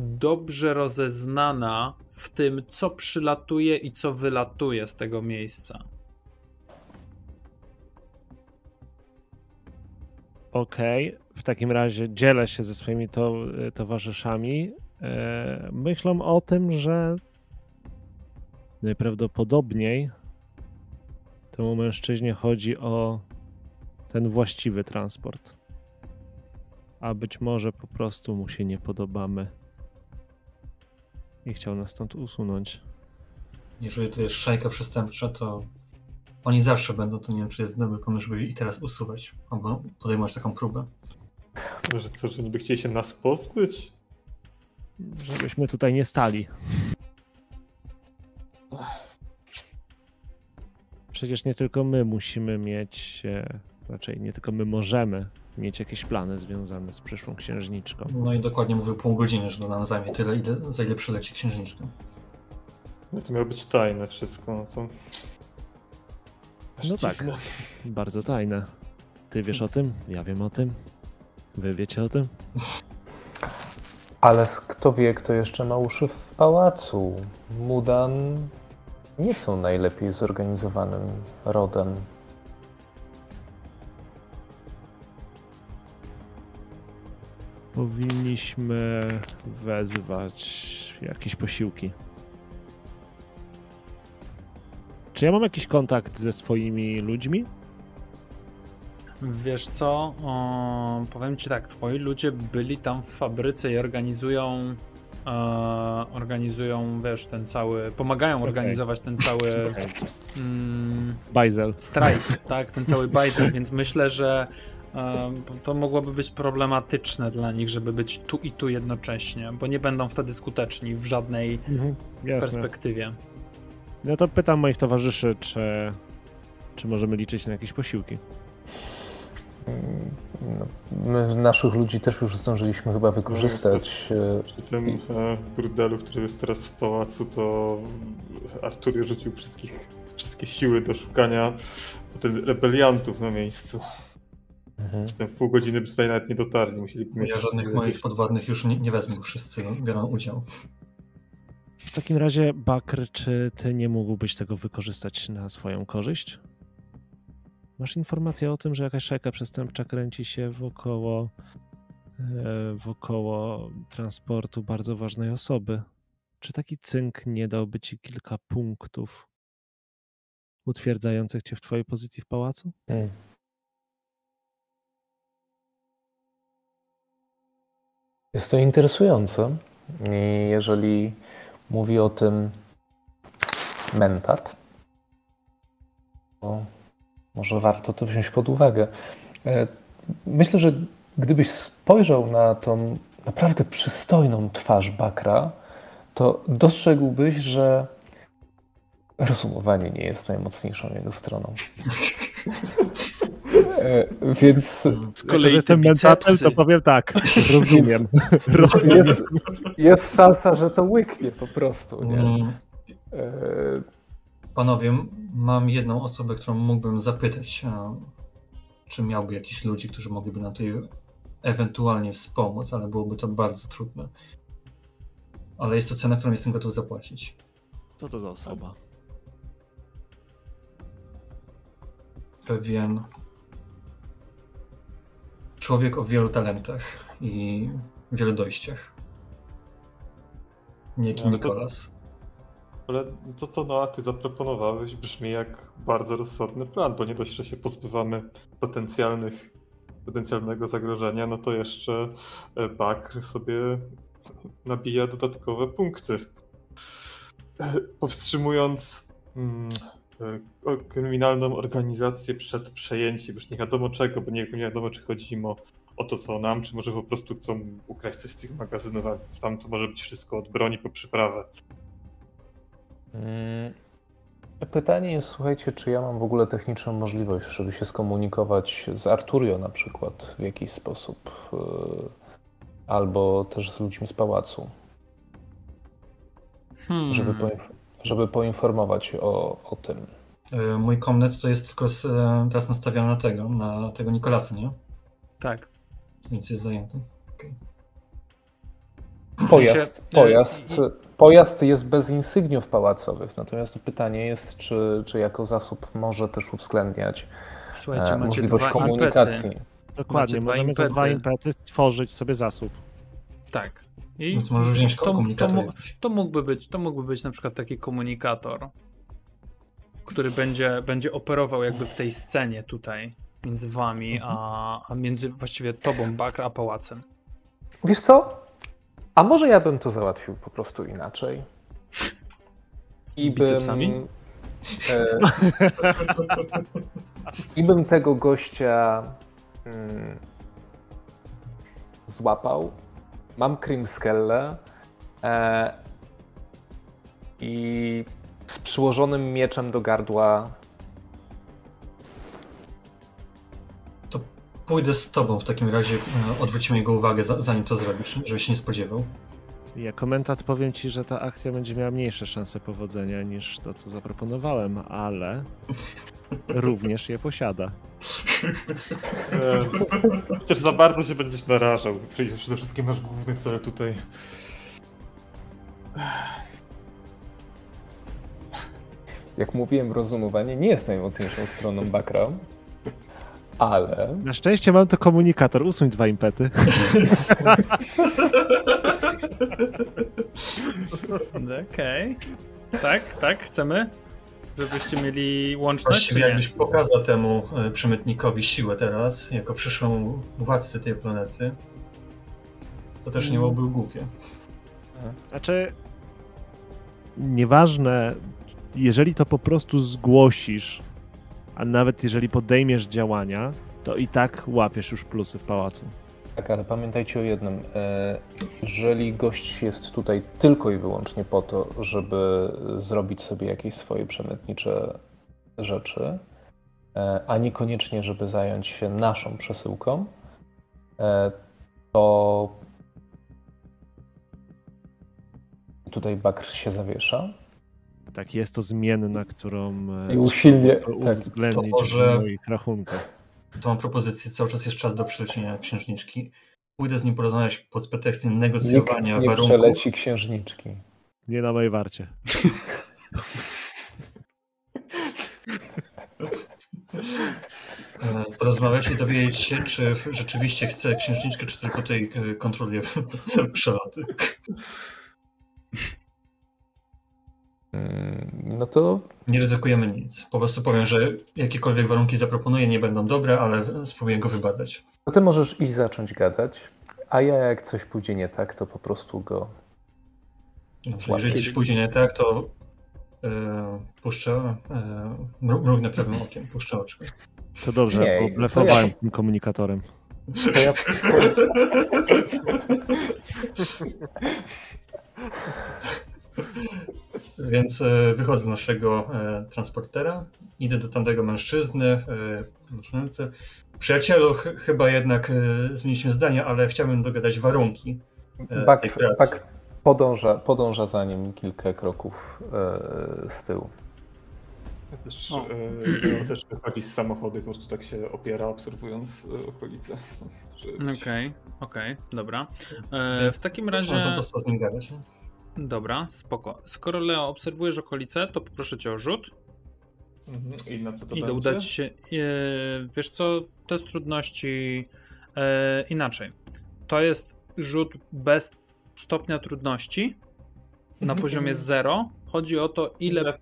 dobrze rozeznana w tym, co przylatuje i co wylatuje z tego miejsca. Okej, w takim razie dzielę się ze swoimi to, towarzyszami. E, myślą o tym, że najprawdopodobniej temu mężczyźnie chodzi o ten właściwy transport. A być może po prostu mu się nie podobamy i chciał nas stąd usunąć. Jeżeli to jest szajka przestępcza, to oni zawsze będą, to nie wiem, czy jest dobry pomysł, żeby ich teraz usuwać, albo podejmować taką próbę. Że co, że niby chcieli się nas pozbyć? Żebyśmy tutaj nie stali. Przecież nie tylko my musimy mieć, raczej nie tylko my możemy mieć jakieś plany związane z przyszłą księżniczką. No i dokładnie mówił pół godziny, że to nam zajmie tyle, ile, za ile przyleci księżniczka. No to miało być tajne wszystko, no to... Aż No tak. dziwne. Bardzo tajne. Ty wiesz o tym, ja wiem o tym. Wy wiecie o tym? Ale kto wie, kto jeszcze ma uszy w pałacu? Mudan nie są najlepiej zorganizowanym rodem. Powinniśmy wezwać jakieś posiłki. Czy ja mam jakiś kontakt ze swoimi ludźmi? Wiesz co? O, powiem ci tak, twoi ludzie byli tam w fabryce i organizują. E, organizują, wiesz, ten cały. Pomagają organizować ten cały. Mm, Bajzel. strajk, tak, ten cały bajzel, więc myślę, że to mogłoby być problematyczne dla nich, żeby być tu i tu jednocześnie, bo nie będą wtedy skuteczni w żadnej Mhm, perspektywie. No to pytam moich towarzyszy, czy Czy możemy liczyć na jakieś posiłki? No, my naszych ludzi też już zdążyliśmy chyba wykorzystać. e, Przy tym e, burdelu, który jest teraz w pałacu, to Artur rzucił wszystkich, wszystkie siły do szukania rebeliantów na miejscu. Mhm. Zatem w pół godziny by tutaj nawet nie dotarli. Musieliby mieć Ja żadnych jakieś- moich podwładnych już nie, nie wezmę, wszyscy biorą udział. W takim razie, Bakr, czy ty nie mógłbyś tego wykorzystać na swoją korzyść? Masz informację o tym, że jakaś szajka przestępcza kręci się wokoło, e, wokoło transportu bardzo ważnej osoby. Czy taki cynk nie dałby ci kilka punktów utwierdzających cię w twojej pozycji w pałacu? Mm. Jest to interesujące. Jeżeli mówi o tym mentat, to może warto to wziąć pod uwagę. E, Myślę, że gdybyś spojrzał na tą naprawdę przystojną twarz Bakra, to dostrzegłbyś, że rozumowanie nie jest najmocniejszą jego stroną. [LAUGHS] E, Więc Z Jako, że kolei te jestem mentatem, to powiem tak. Rozumiem. [LAUGHS] rozumiem. jest, jest szansa, że to łyknie po prostu. Nie? Mm, E, Panowie, mam jedną osobę, którą mógłbym zapytać, e, czy miałby jakichś ludzi, którzy mogliby nam tutaj ewentualnie wspomóc, ale byłoby to bardzo trudne. Ale jest to cena, którą jestem gotów zapłacić. Co to za osoba? Pewien człowiek o wielu talentach i wielu dojściach. Niejaki to- Nikolas. Ale to, co no, ty zaproponowałeś, brzmi jak bardzo rozsądny plan, bo nie dość, że się pozbywamy potencjalnych, potencjalnego zagrożenia, no to jeszcze e, Bakr sobie nabija dodatkowe punkty. E, Powstrzymując mm, kryminalną organizację przed przejęciem już nie wiadomo czego, bo nie, nie wiadomo czy chodzi im o, o to co nam, czy może po prostu chcą ukraść coś z tych magazynów, a tam to może być wszystko od broni po przyprawę. mm, Pytanie jest, słuchajcie, czy ja mam w ogóle techniczną możliwość, żeby się skomunikować z Arturio na przykład w jakiś sposób, e, albo też z ludźmi z pałacu, Hmm. żeby, poinf- żeby poinformować o, o tym. E, Mój komnet to jest tylko z, e, teraz nastawiony na tego, na tego Nikolasa, nie? Tak. Nic jest zajęty. Pojazd, sensie, e, pojazd, pojazd jest bez insygniów pałacowych, natomiast pytanie jest, czy, czy jako zasób może też uwzględniać Słuchajcie, możliwość dwa komunikacji. impety. Dokładnie, Macie możemy za dwa impety stworzyć sobie zasób. Tak. I Więc możesz wziąć to, to, komunikator. jakiś. to mógłby być, to mógłby być na przykład taki komunikator, który będzie, będzie operował jakby w tej scenie tutaj między wami, Mhm. a, a między właściwie tobą, Bakr, a pałacem. Wiesz co? A może ja bym to załatwił po prostu inaczej? I Bicepsami? bym, e, I bym tego gościa mm, złapał. Mam Krimskelle e, i z przyłożonym mieczem do gardła Pójdę z tobą w takim razie, e, odwrócimy jego uwagę, za- zanim to zrobisz, żeby się nie spodziewał. Jako mentat powiem ci, że ta akcja będzie miała mniejsze szanse powodzenia niż to, co zaproponowałem, ale [LAUGHS] również je posiada. Chociaż za bardzo się będziesz narażał. Przecież przede wszystkim masz główny cel tutaj. Jak mówiłem, rozumowanie nie jest najmocniejszą stroną Bakra, ale Na szczęście mam to komunikator. Usuń dwa impety. [LAUGHS] Okej. Tak, tak, chcemy? Żebyście mieli łączność, Właściwie jakbyś pokazał temu e, przemytnikowi siłę teraz, jako przyszłą władcy tej planety, to też nie byłoby głupie. Znaczy, nieważne, jeżeli to po prostu zgłosisz, a nawet jeżeli podejmiesz działania, to i tak łapiesz już plusy w pałacu. Tak, ale pamiętajcie o jednym. e, Jeżeli gość jest tutaj tylko i wyłącznie po to, żeby zrobić sobie jakieś swoje przemytnicze rzeczy, e, a niekoniecznie, żeby zająć się naszą przesyłką, e, to tutaj bakr się zawiesza. Tak, jest to zmienna, którą I usilnie, tak, uwzględnić to może- w moich rachunkach. To mam propozycję, cały czas jest czas do przylecienia księżniczki. Pójdę z nim porozmawiać pod pretekstem negocjowania Nikt nie warunków. przeleci księżniczki. Nie na mojej warcie. E, porozmawiać i dowiedzieć się, czy rzeczywiście chce księżniczkę, czy tylko tutaj e, kontroluje [LAUGHS] przeloty. Mm, No to Nie ryzykujemy nic. Po prostu powiem, że jakiekolwiek warunki zaproponuję nie będą dobre, ale spróbuję go wybadać. To ty możesz iść zacząć gadać, a ja jak coś pójdzie nie tak, to po prostu go. Dobrze, jeżeli coś pójdzie nie tak, to e, puszczę, mru- mrugnę prawym [LAUGHS] okiem, puszczę oczko. To dobrze, Nie, bo blefowałem ja- tym komunikatorem. To ja, [LAUGHS] Więc e, wychodzę z naszego e, transportera, idę do tamtego mężczyzny, e, podnoszę ręce. Przyjacielu, ch chyba jednak e, zmieniliśmy zdanie, ale chciałbym dogadać warunki e, tej Bak, pracy. Bak podąża, podąża za nim kilka kroków e, z tyłu. Ja też, O. e, też wychodzi z samochodu i po prostu tak się opiera, obserwując e, okolice. [LAUGHS] Okej, okej, dobra. E, w takim Można po razie, prostu z nim gadać. nie? Dobra, spoko. Skoro Leo obserwujesz okolice, to poproszę cię o rzut. Mhm. I na co to Ile uda ci się. E, wiesz co, test trudności e, inaczej. To jest rzut bez stopnia trudności na [LAUGHS] poziomie 0. Chodzi o to, ile,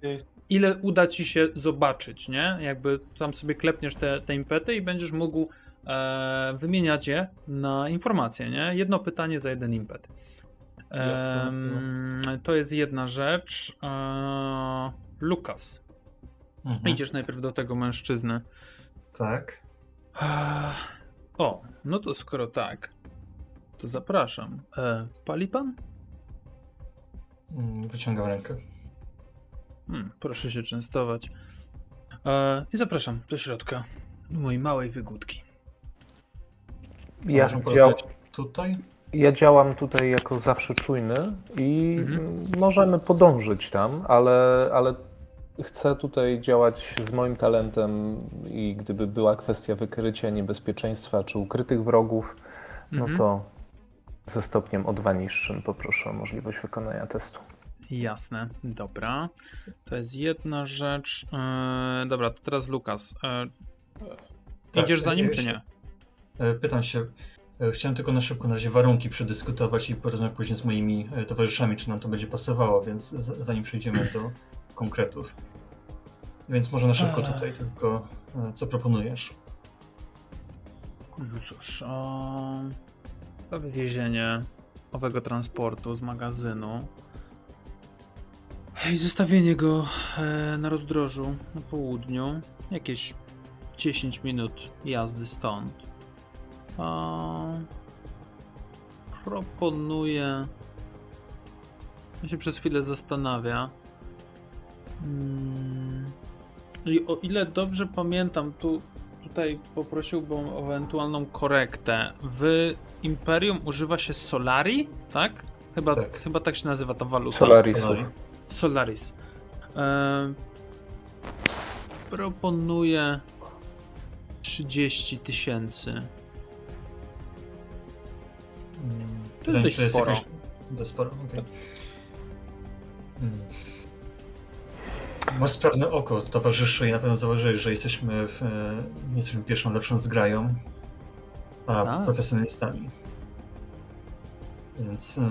ile uda ci się zobaczyć, nie? Jakby tam sobie klepniesz te, te impety i będziesz mógł e, wymieniać je na informacje, nie? Jedno pytanie za jeden impet. Em, To jest jedna rzecz. E, Lukas, Mhm. idziesz najpierw do tego mężczyzny. Tak. O, no to skoro tak, to zapraszam. E, pali pan? Mm, Wyciągam rękę. Hmm, proszę się częstować. E, I zapraszam do środka, do mojej małej wygódki. Ja, porozmawiać tutaj? Ja działam tutaj jako zawsze czujny i Mhm. możemy podążyć tam, ale, ale chcę tutaj działać z moim talentem i gdyby była kwestia wykrycia niebezpieczeństwa czy ukrytych wrogów, no Mhm. to ze stopniem o dwa niższym poproszę o możliwość wykonania testu. Jasne, dobra. To jest jedna rzecz. E, dobra, to teraz Lukas. E, Tak, idziesz za nim, ja czy nie? E, Pytam się, e, chciałem tylko na szybko na razie warunki przedyskutować i porozmawiać później z moimi e, towarzyszami, czy nam to będzie pasowało, więc zanim przejdziemy do konkretów. Więc może na szybko tutaj, tylko e, co proponujesz? No cóż, o, za wywiezienie owego transportu z magazynu i zostawienie go e, na rozdrożu na południu, jakieś 10 minut jazdy stąd. A, proponuję. On się przez chwilę zastanawia. Mm, I o ile dobrze pamiętam, tu tutaj poprosiłbym o ewentualną korektę. W Imperium używa się Solari, tak? Chyba Tak. chyba tak się nazywa ta waluta. Solarisów. Solari. Solaris. E, proponuję 30 tysięcy. Mm, To jest czy dość sporo. Jakoś... Dość sporo. Mm. Masz sprawne oko, towarzyszy, i na pewno zauważyłeś, że jesteśmy w, e, nie jesteśmy pierwszą lepszą zgrają, a Tak. profesjonalistami. Więc e,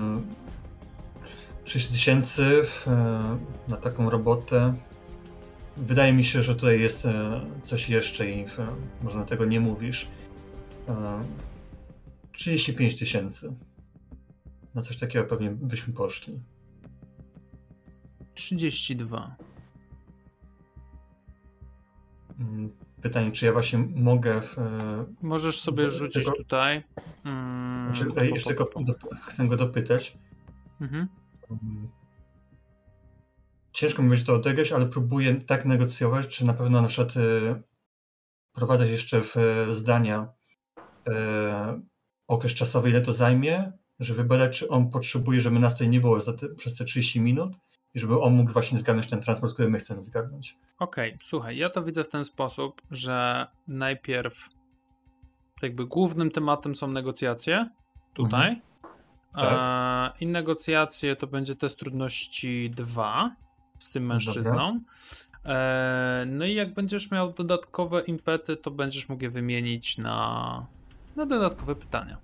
30 tysięcy e, na taką robotę. Wydaje mi się, że tutaj jest coś jeszcze i w, może na tego nie mówisz. E, 35 tysięcy. Na coś takiego pewnie byśmy poszli. 32. Mm, Pytanie, czy ja właśnie mogę w, e, Możesz sobie Z- rzucić tylko- tutaj. Mm, Znaczy, po- e, po- jeszcze po- tylko chcę go dopytać. Mhm. Mm. Ciężko mi będzie to odegrać, ale próbuję tak negocjować, czy na pewno na przykład wprowadzać jeszcze w e, zdania e, okres czasowy, ile to zajmie, żeby badać, czy on potrzebuje, żeby nas tutaj nie było te, przez te 30 minut i żeby on mógł właśnie zgarnąć ten transport, który my chcemy zgarnąć. Okej, słuchaj, ja to widzę w ten sposób, że najpierw jakby głównym tematem są negocjacje tutaj. Tak. E, I negocjacje to będzie test trudności 2 z tym mężczyzną. E, no i jak będziesz miał dodatkowe impety, to będziesz mógł je wymienić na, na dodatkowe pytania.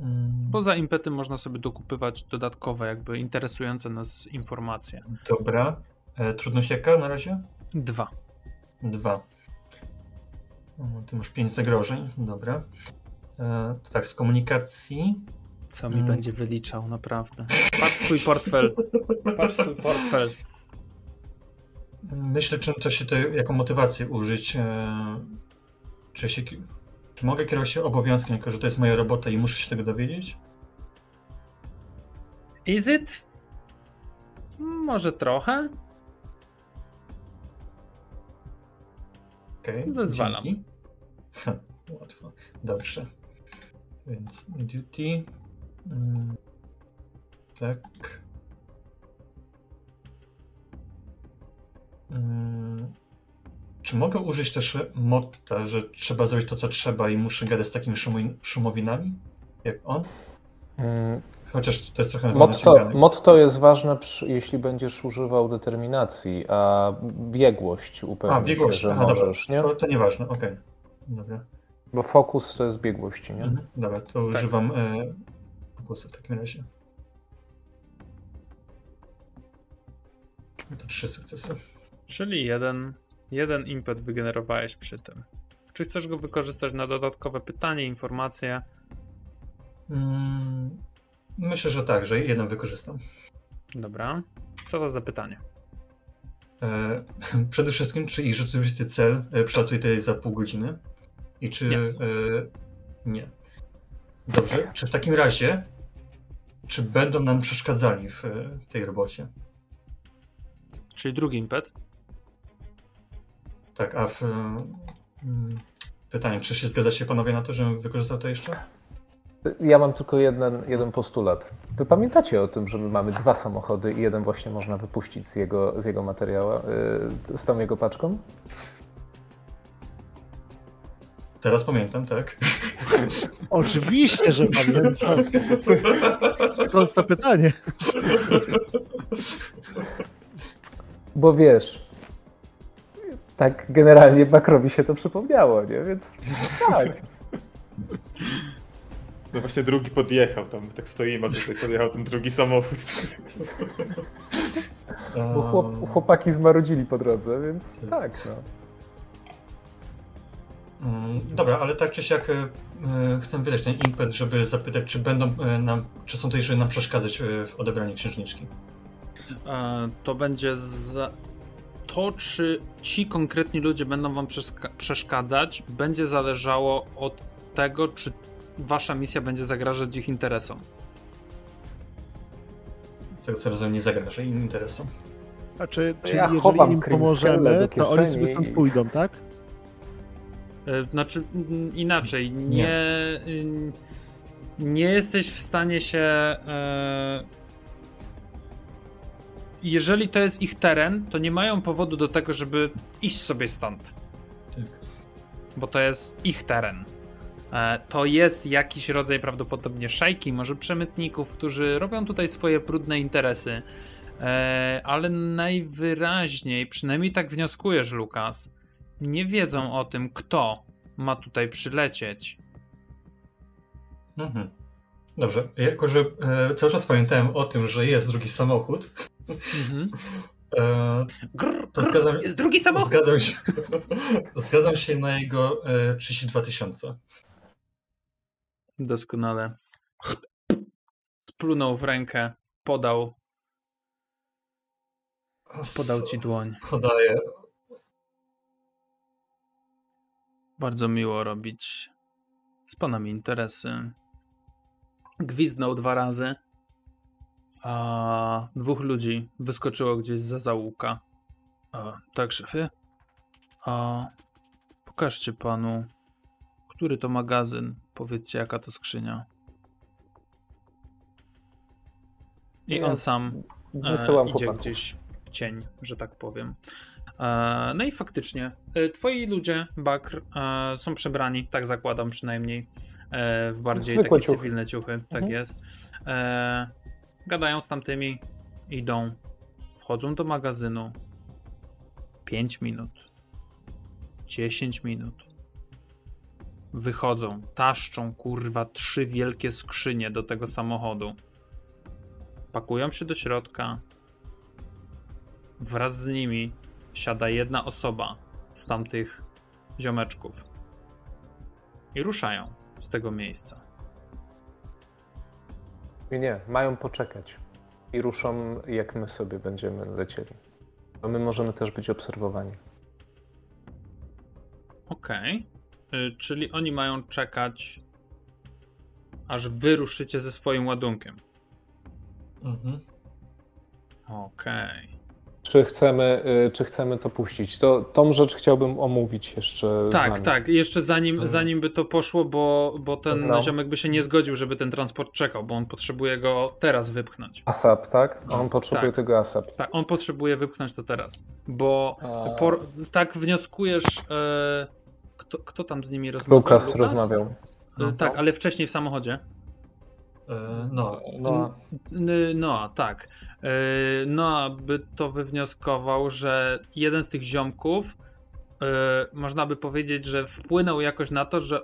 Mm, Poza impety można sobie dokupywać dodatkowe, jakby interesujące nas informacje. Dobra. E, trudność jaka na razie? Dwa. Dwa. O, Ty masz pięć zagrożeń, dobra. E, to tak, z komunikacji. Co mi Mm. będzie wyliczał, naprawdę. Patrz swój portfel. Patrz swój portfel. Myślę, czym to się to jako motywację użyć. E, czy, się, czy mogę kierować się obowiązkiem, jako że to jest moja robota i muszę się tego dowiedzieć? Is it? Może trochę? Okej. Zezwalam. Ha, Łatwo. Dobrze. Więc duty. Mm, tak. Mm, czy mogę użyć też motta, że trzeba zrobić to, co trzeba i muszę gadać z takimi szumo- szumowinami, jak on? Mm, Chociaż to jest trochę Motto, motto jest ważne, przy, jeśli będziesz używał determinacji, a biegłość upewni A, biegłość. się, że Aha, dobra. możesz, nie? To, to nieważne, okej. Dobra. Bo fokus to jest biegłości, nie? Mhm. Dobra, to używam e, fokusu w takim razie. To trzy sukcesy. Czyli jeden, jeden impet wygenerowałeś przy tym. Czy chcesz go wykorzystać na dodatkowe pytanie, informacje? Mm, myślę, że tak, że jeden wykorzystam. Dobra. Co to za pytanie? E, [LAUGHS] przede wszystkim, czy ich rzeczywisty cel e, przelatuje tutaj za pół godziny? I czy. Nie. E, nie. Dobrze. Czy w takim razie. Czy będą nam przeszkadzali w e, tej robocie? Czyli drugi impet. Tak, a w. mm, Pytanie, czy się zgadzacie panowie na to, żebym wykorzystał to jeszcze? Ja mam tylko jeden, jeden postulat. Wy pamiętacie o tym, że my mamy dwa samochody i jeden właśnie można wypuścić z jego, z jego materiału, yy, z tą jego paczką? Teraz pamiętam, tak. [LAUGHS] Oczywiście, że pamiętam. [LAUGHS] To pytanie? Bo wiesz, tak generalnie Bakrowi się to przypomniało, nie? Więc tak. [LAUGHS] No właśnie drugi podjechał, tam tak stoimy, a tutaj podjechał ten drugi samochód. [LAUGHS] Bo chłop, chłopaki zmarudzili po drodze, więc tak. No. Mm, Dobra, ale tak czy siak e, e, chcę wydać ten impet, żeby zapytać, czy będą e, nam, czy są tutaj, żeby nam przeszkadzać w odebraniu księżniczki. To będzie za... To, czy ci konkretni ludzie będą wam przeszkadzać, będzie zależało od tego, czy wasza misja będzie zagrażać ich interesom. Z tego co rozumiem, nie zagraża im interesom. Znaczy, czyli Ja jeżeli im pomożemy, to oni sobie stąd pójdą, tak? E, Znaczy, inaczej, nie, y, nie jesteś w stanie się. Jeżeli to jest ich teren, to nie mają powodu do tego, żeby iść sobie stąd, Tak. bo to jest ich teren. E, To jest jakiś rodzaj prawdopodobnie szajki, może przemytników, którzy robią tutaj swoje brudne interesy. E, Ale najwyraźniej, przynajmniej tak wnioskujesz, Lukas, nie wiedzą o tym, kto ma tutaj przylecieć. Mhm. Dobrze, jako że e, cały czas pamiętałem o tym, że jest drugi samochód, Mhm. [LAUGHS] e, Grr, to grr, zgadzam, jest drugi samochód! zgadzam, się, [LAUGHS] zgadzam się na jego e, 32 tysiące. Doskonale. Splunął w rękę, podał, podał ci dłoń. Podaję. Bardzo miło robić z panami interesy. Gwizdnął dwa razy, a dwóch ludzi wyskoczyło gdzieś za załuka. A, tak, szefie? A pokażcie panu, który to magazyn. Powiedzcie, jaka to skrzynia. I on sam e, idzie chłopaków. gdzieś w cień, że tak powiem. E, no i faktycznie, e, twoi ludzie, Bakr, e, są przebrani, tak zakładam przynajmniej, w bardziej Zwykłe takie ciuchy. cywilne ciuchy, tak Mhm. jest. E, gadają z tamtymi, idą, wchodzą do magazynu. 5 minut, 10 minut. Wychodzą, taszczą kurwa trzy wielkie skrzynie do tego samochodu. Pakują się do środka. Wraz z nimi siada jedna osoba z tamtych ziomeczków. I ruszają z tego miejsca. Nie, nie, mają poczekać. I ruszą, jak my sobie będziemy lecieli. Bo my możemy też być obserwowani. Okej. Y, Czyli oni mają czekać, aż wy ruszycie ze swoim ładunkiem. Mhm. Okej. Czy chcemy, y, czy chcemy to puścić? To, tą rzecz chciałbym omówić jeszcze. Tak, tak. Jeszcze zanim, Mm. zanim by to poszło, bo, bo ten No. ziomek by się nie zgodził, żeby ten transport czekał, bo on potrzebuje go teraz wypchnąć. ASAP, tak? On potrzebuje Tak. tego ASAP. Tak, on potrzebuje wypchnąć to teraz, bo A- por, tak wnioskujesz. E, kto, kto tam z nimi rozmawiał? Lukas rozmawiał. E, No. tak, ale wcześniej w samochodzie. E, no, No, N- No, tak. E, No, by to wywnioskował, że jeden z tych ziomków, e, można by powiedzieć, że wpłynął jakoś na to, że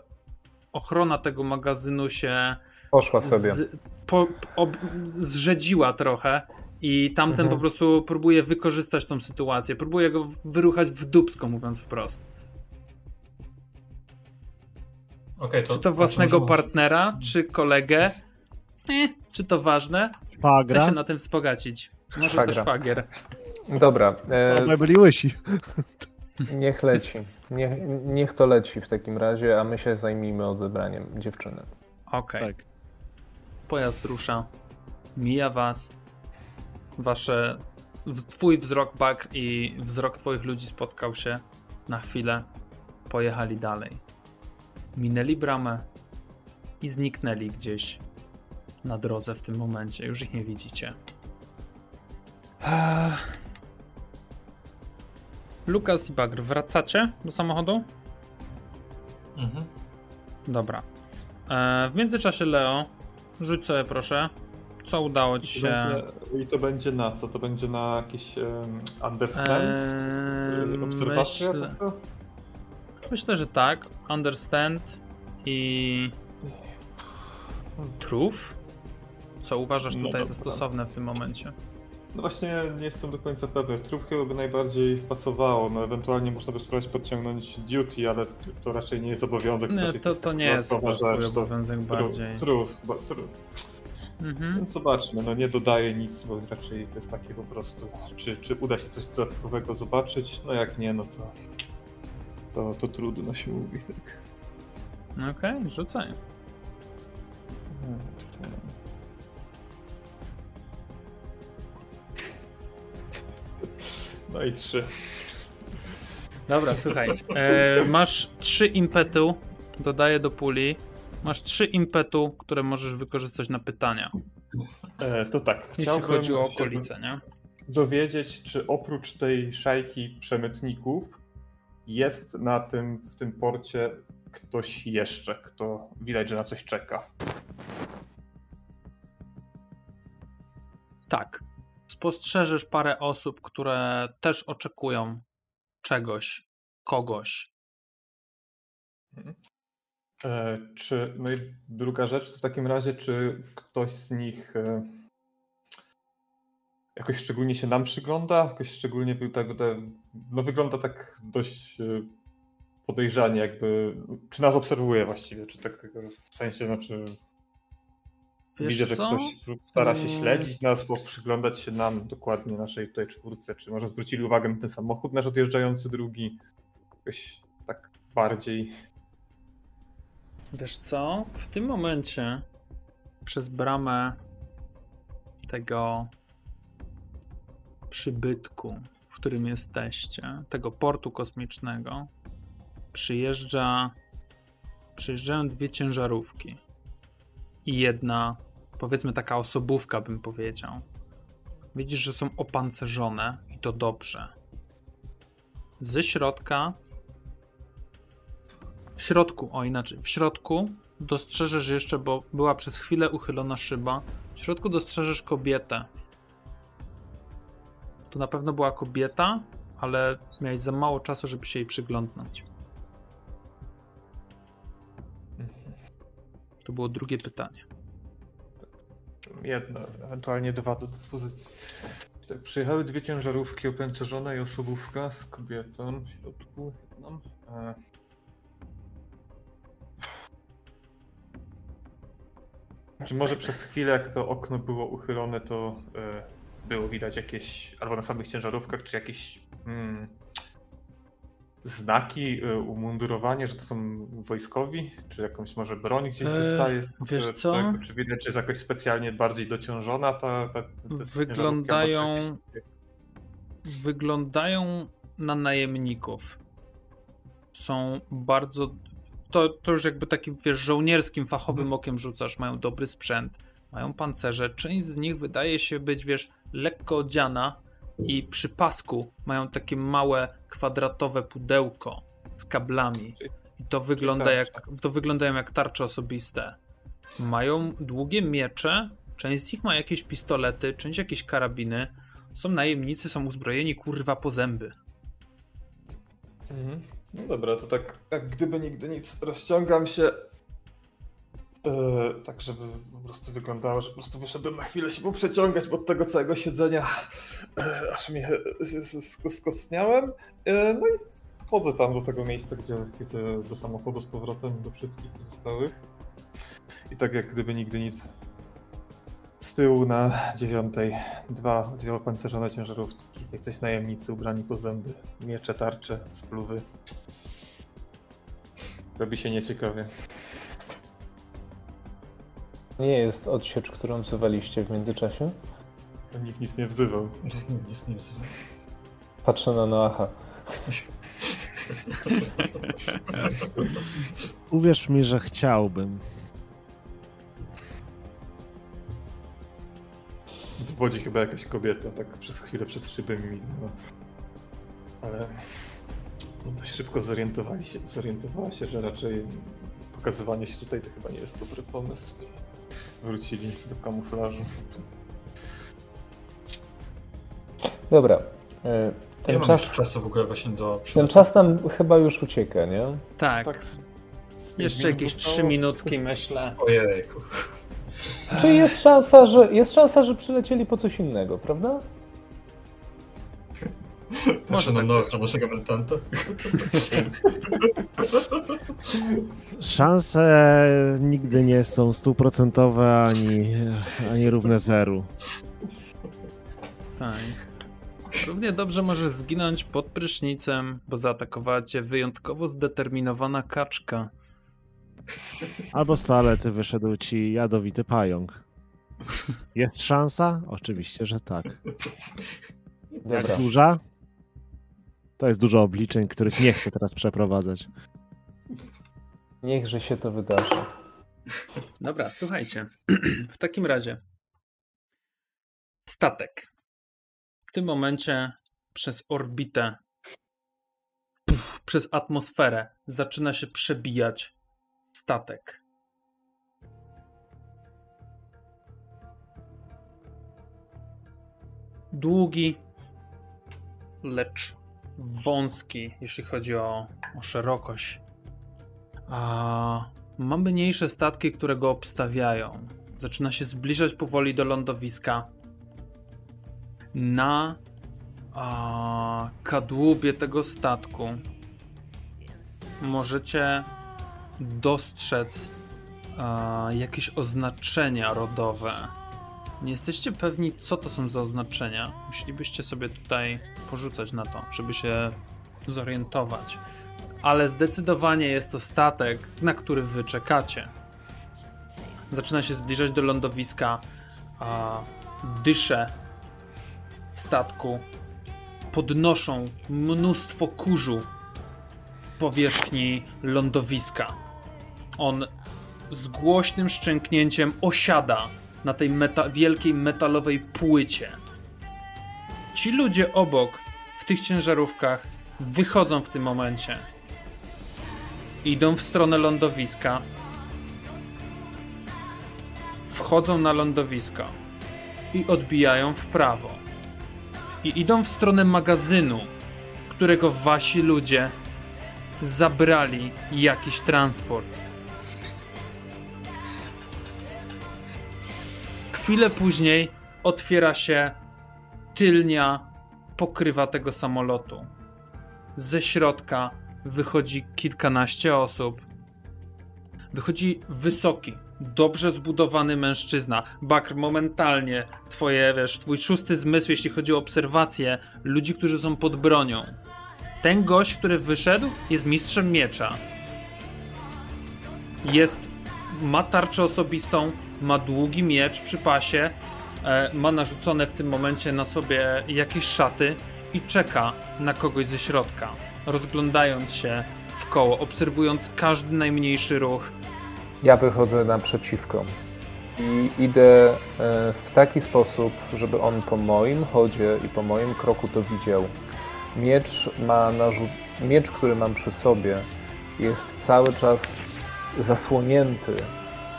ochrona tego magazynu się poszła sobie. z, po, ob, zrzedziła trochę i tamten Mhm. po prostu próbuje wykorzystać tą sytuację. Próbuje go wyruchać w dupsko, mówiąc wprost. okej, Czy to o czym własnego partnera, czy kolegę? Eh, czy to ważne? Chce Szwagra. się na tym wzbogacić. Może Szwagra. to szwagier. Dobra, e, byli łysi. niech leci. Niech, niech to leci w takim razie, a my się zajmijmy odebraniem dziewczyny. Okej. Tak. Pojazd rusza. Mija was. Wasze. w- Twój wzrok Bakr i wzrok twoich ludzi spotkał się na chwilę. Pojechali dalej. Minęli bramę i zniknęli gdzieś na drodze w tym momencie. Już ich nie widzicie. Lukas i Bagr, wracacie do samochodu? Mhm. Dobra. E, w międzyczasie, Leo, rzuć sobie proszę. Co udało ci się. będzie- I to będzie na co? To będzie na jakiś um, understand? Eee, Obserwacja? myślę, tylko? myślę, że tak. Understand i. Truth? Co uważasz No tutaj dobra. za stosowne w tym momencie? No właśnie nie jestem do końca pewien. Trup chyba by najbardziej pasowało. No ewentualnie można by spróbować podciągnąć duty, ale to raczej nie jest obowiązek. Nie, raczej to, to nie jest rzecz, to obowiązek bardziej. Trup, bo- trup. Mhm. Więc zobaczmy, no nie dodaję nic, bo raczej to jest takie po prostu, czy, czy uda się coś dodatkowego zobaczyć, no jak nie, no to to, to trudno się mówi. Tak. Okej, rzucaj. No i trzy. Dobra, słuchaj. E, masz trzy impetu, dodaję do puli. Masz trzy impetu, które możesz wykorzystać na pytania, E, to tak, jeśli chodzi o okolice, nie? dowiedzieć, czy oprócz tej szajki przemytników jest na tym, w tym porcie ktoś jeszcze, kto widać, że na coś czeka. Tak. Spostrzeżesz parę osób, które też oczekują czegoś, kogoś. E, czy, no i druga rzecz, to w takim razie, czy ktoś z nich e, jakoś szczególnie się nam przygląda? Jakoś szczególnie był tak, no wygląda tak dość e, podejrzanie, jakby, czy nas obserwuje właściwie, czy tak w sensie, znaczy Wiesz widzę, że co? ktoś stara się Mm. śledzić nas, bo przyglądać się nam dokładnie naszej tutaj czwórce, czy może zwrócili uwagę na ten samochód nasz odjeżdżający drugi, jakoś tak bardziej Wiesz co? W tym momencie przez bramę tego przybytku w którym jesteście, tego portu kosmicznego, przyjeżdża, przyjeżdżają dwie ciężarówki i jedna, powiedzmy taka osobówka bym powiedział. Widzisz, że są opancerzone i to dobrze. Ze środka w środku, o inaczej, w środku dostrzeżesz jeszcze, bo była przez chwilę uchylona szyba. W środku dostrzeżesz kobietę. To na pewno była kobieta, ale miałeś za mało czasu, żeby się jej przyglądnąć. To było drugie pytanie. Jedno, ewentualnie dwa do dyspozycji. Tak, przyjechały dwie ciężarówki opancerzone i osobówka z kobietą w środku. jedną. E, Czy może przez chwilę, jak to okno było uchylone, to e, było widać jakieś, albo na samych ciężarówkach, czy jakieś mm, znaki, e, umundurowanie, że to są wojskowi, czy jakąś może broń gdzieś Eee, wystaje? wiesz e, co? tego, Czy widać, że jest jakoś specjalnie bardziej dociążona ta, ta, ta Wyglądają- jakieś- Wyglądają na najemników. Są bardzo. To, to już jakby takim, wiesz, żołnierskim, fachowym okiem rzucasz. Mają dobry sprzęt, mają pancerze. Część z nich wydaje się być, wiesz, lekko odziana i przy pasku mają takie małe, kwadratowe pudełko z kablami. I to wygląda jak, to wyglądają jak tarcze osobiste. Mają długie miecze, część z nich ma jakieś pistolety, część jakieś karabiny. Są najemnicy, są uzbrojeni kurwa po zęby. Mhm. No dobra, to tak jak gdyby nigdy nic. Rozciągam się. E, tak, żeby po prostu wyglądało, że po prostu wyszedłem na chwilę się poprzeciągać, od tego całego siedzenia e, aż mnie skostniałem. E, no i wchodzę tam do tego miejsca, gdzie, gdzie do samochodu z powrotem, do wszystkich pozostałych. I tak jak gdyby nigdy nic. Z tyłu na dziewiątej dwa, dwie opancerzone ciężarówki, jacyś najemnicy ubrani po zęby, miecze, tarcze, spluwy. Robi się nieciekawie. Nie jest odsiecz, którą wzywaliście w międzyczasie? Nikt nic nie wzywał. Nic nie wzywa. Patrzę na Noacha. Uwierz mi, że chciałbym. Wodzi chyba jakaś kobieta, tak przez chwilę przez szybę mi mignęła. Ale no, dość szybko zorientowali się, zorientowała się, że raczej pokazywanie się tutaj to chyba nie jest dobry pomysł. Wrócili do kamuflażu. Dobra. e, Ja Ten mam czas, już czasu w ogóle właśnie do ten czas nam chyba już ucieka, nie? Tak. Tak. Jeszcze jakieś zostało. trzy minutki, myślę. Ojejku. Czy jest szansa, że jest szansa, że przylecieli po coś innego, prawda? [LAUGHS] Patrzę na tak nocha, być. naszego mentanta. Szanse nigdy nie są stuprocentowe ani, ani równe zeru. Tak. Równie dobrze możesz zginąć pod prysznicem, bo zaatakowała cię wyjątkowo zdeterminowana kaczka. Albo z toalety wyszedł ci jadowity pająk. Jest szansa? Oczywiście, że tak. Dobra. Jak duża? To jest dużo obliczeń, których nie chcę teraz przeprowadzać. Niechże się to wydarzy. Dobra, słuchajcie. [CLEARS THROAT] W takim razie. Statek. W tym momencie przez orbitę, puf, przez atmosferę zaczyna się przebijać statek. Długi, lecz wąski, jeśli chodzi o, o szerokość. A ma mniejsze statki, które go obstawiają. Zaczyna się zbliżać powoli do lądowiska. Na a, kadłubie tego statku możecie dostrzec a, jakieś oznaczenia rodowe. Nie jesteście pewni, co to są za oznaczenia. Musielibyście sobie tutaj porzucać na to, żeby się zorientować ale zdecydowanie jest to statek, na który wy czekacie. Zaczyna się zbliżać do lądowiska, a dysze statku podnoszą mnóstwo kurzu powierzchni lądowiska. On z głośnym szczęknięciem osiada na tej meta wielkiej metalowej płycie. Ci ludzie obok w tych ciężarówkach wychodzą w tym momencie. Idą w stronę lądowiska. Wchodzą na lądowisko i odbijają w prawo. I idą w stronę magazynu, którego wasi ludzie zabrali jakiś transport. Chwilę później otwiera się tylnia pokrywa tego samolotu. Ze środka wychodzi kilkanaście osób. Wychodzi wysoki, dobrze zbudowany mężczyzna. Bakr, momentalnie twoje, wiesz, twój szósty zmysł, jeśli chodzi o obserwację ludzi, którzy są pod bronią. Ten gość, który wyszedł, jest mistrzem miecza. Jest, ma tarczę osobistą, ma długi miecz przy pasie, e, ma narzucone w tym momencie na sobie jakieś szaty i czeka na kogoś ze środka, rozglądając się w koło, obserwując każdy najmniejszy ruch. Ja wychodzę naprzeciwko i idę e, w taki sposób, żeby on po moim chodzie i po moim kroku to widział. Miecz ma narzut... Miecz, który mam przy sobie, jest cały czas zasłonięty,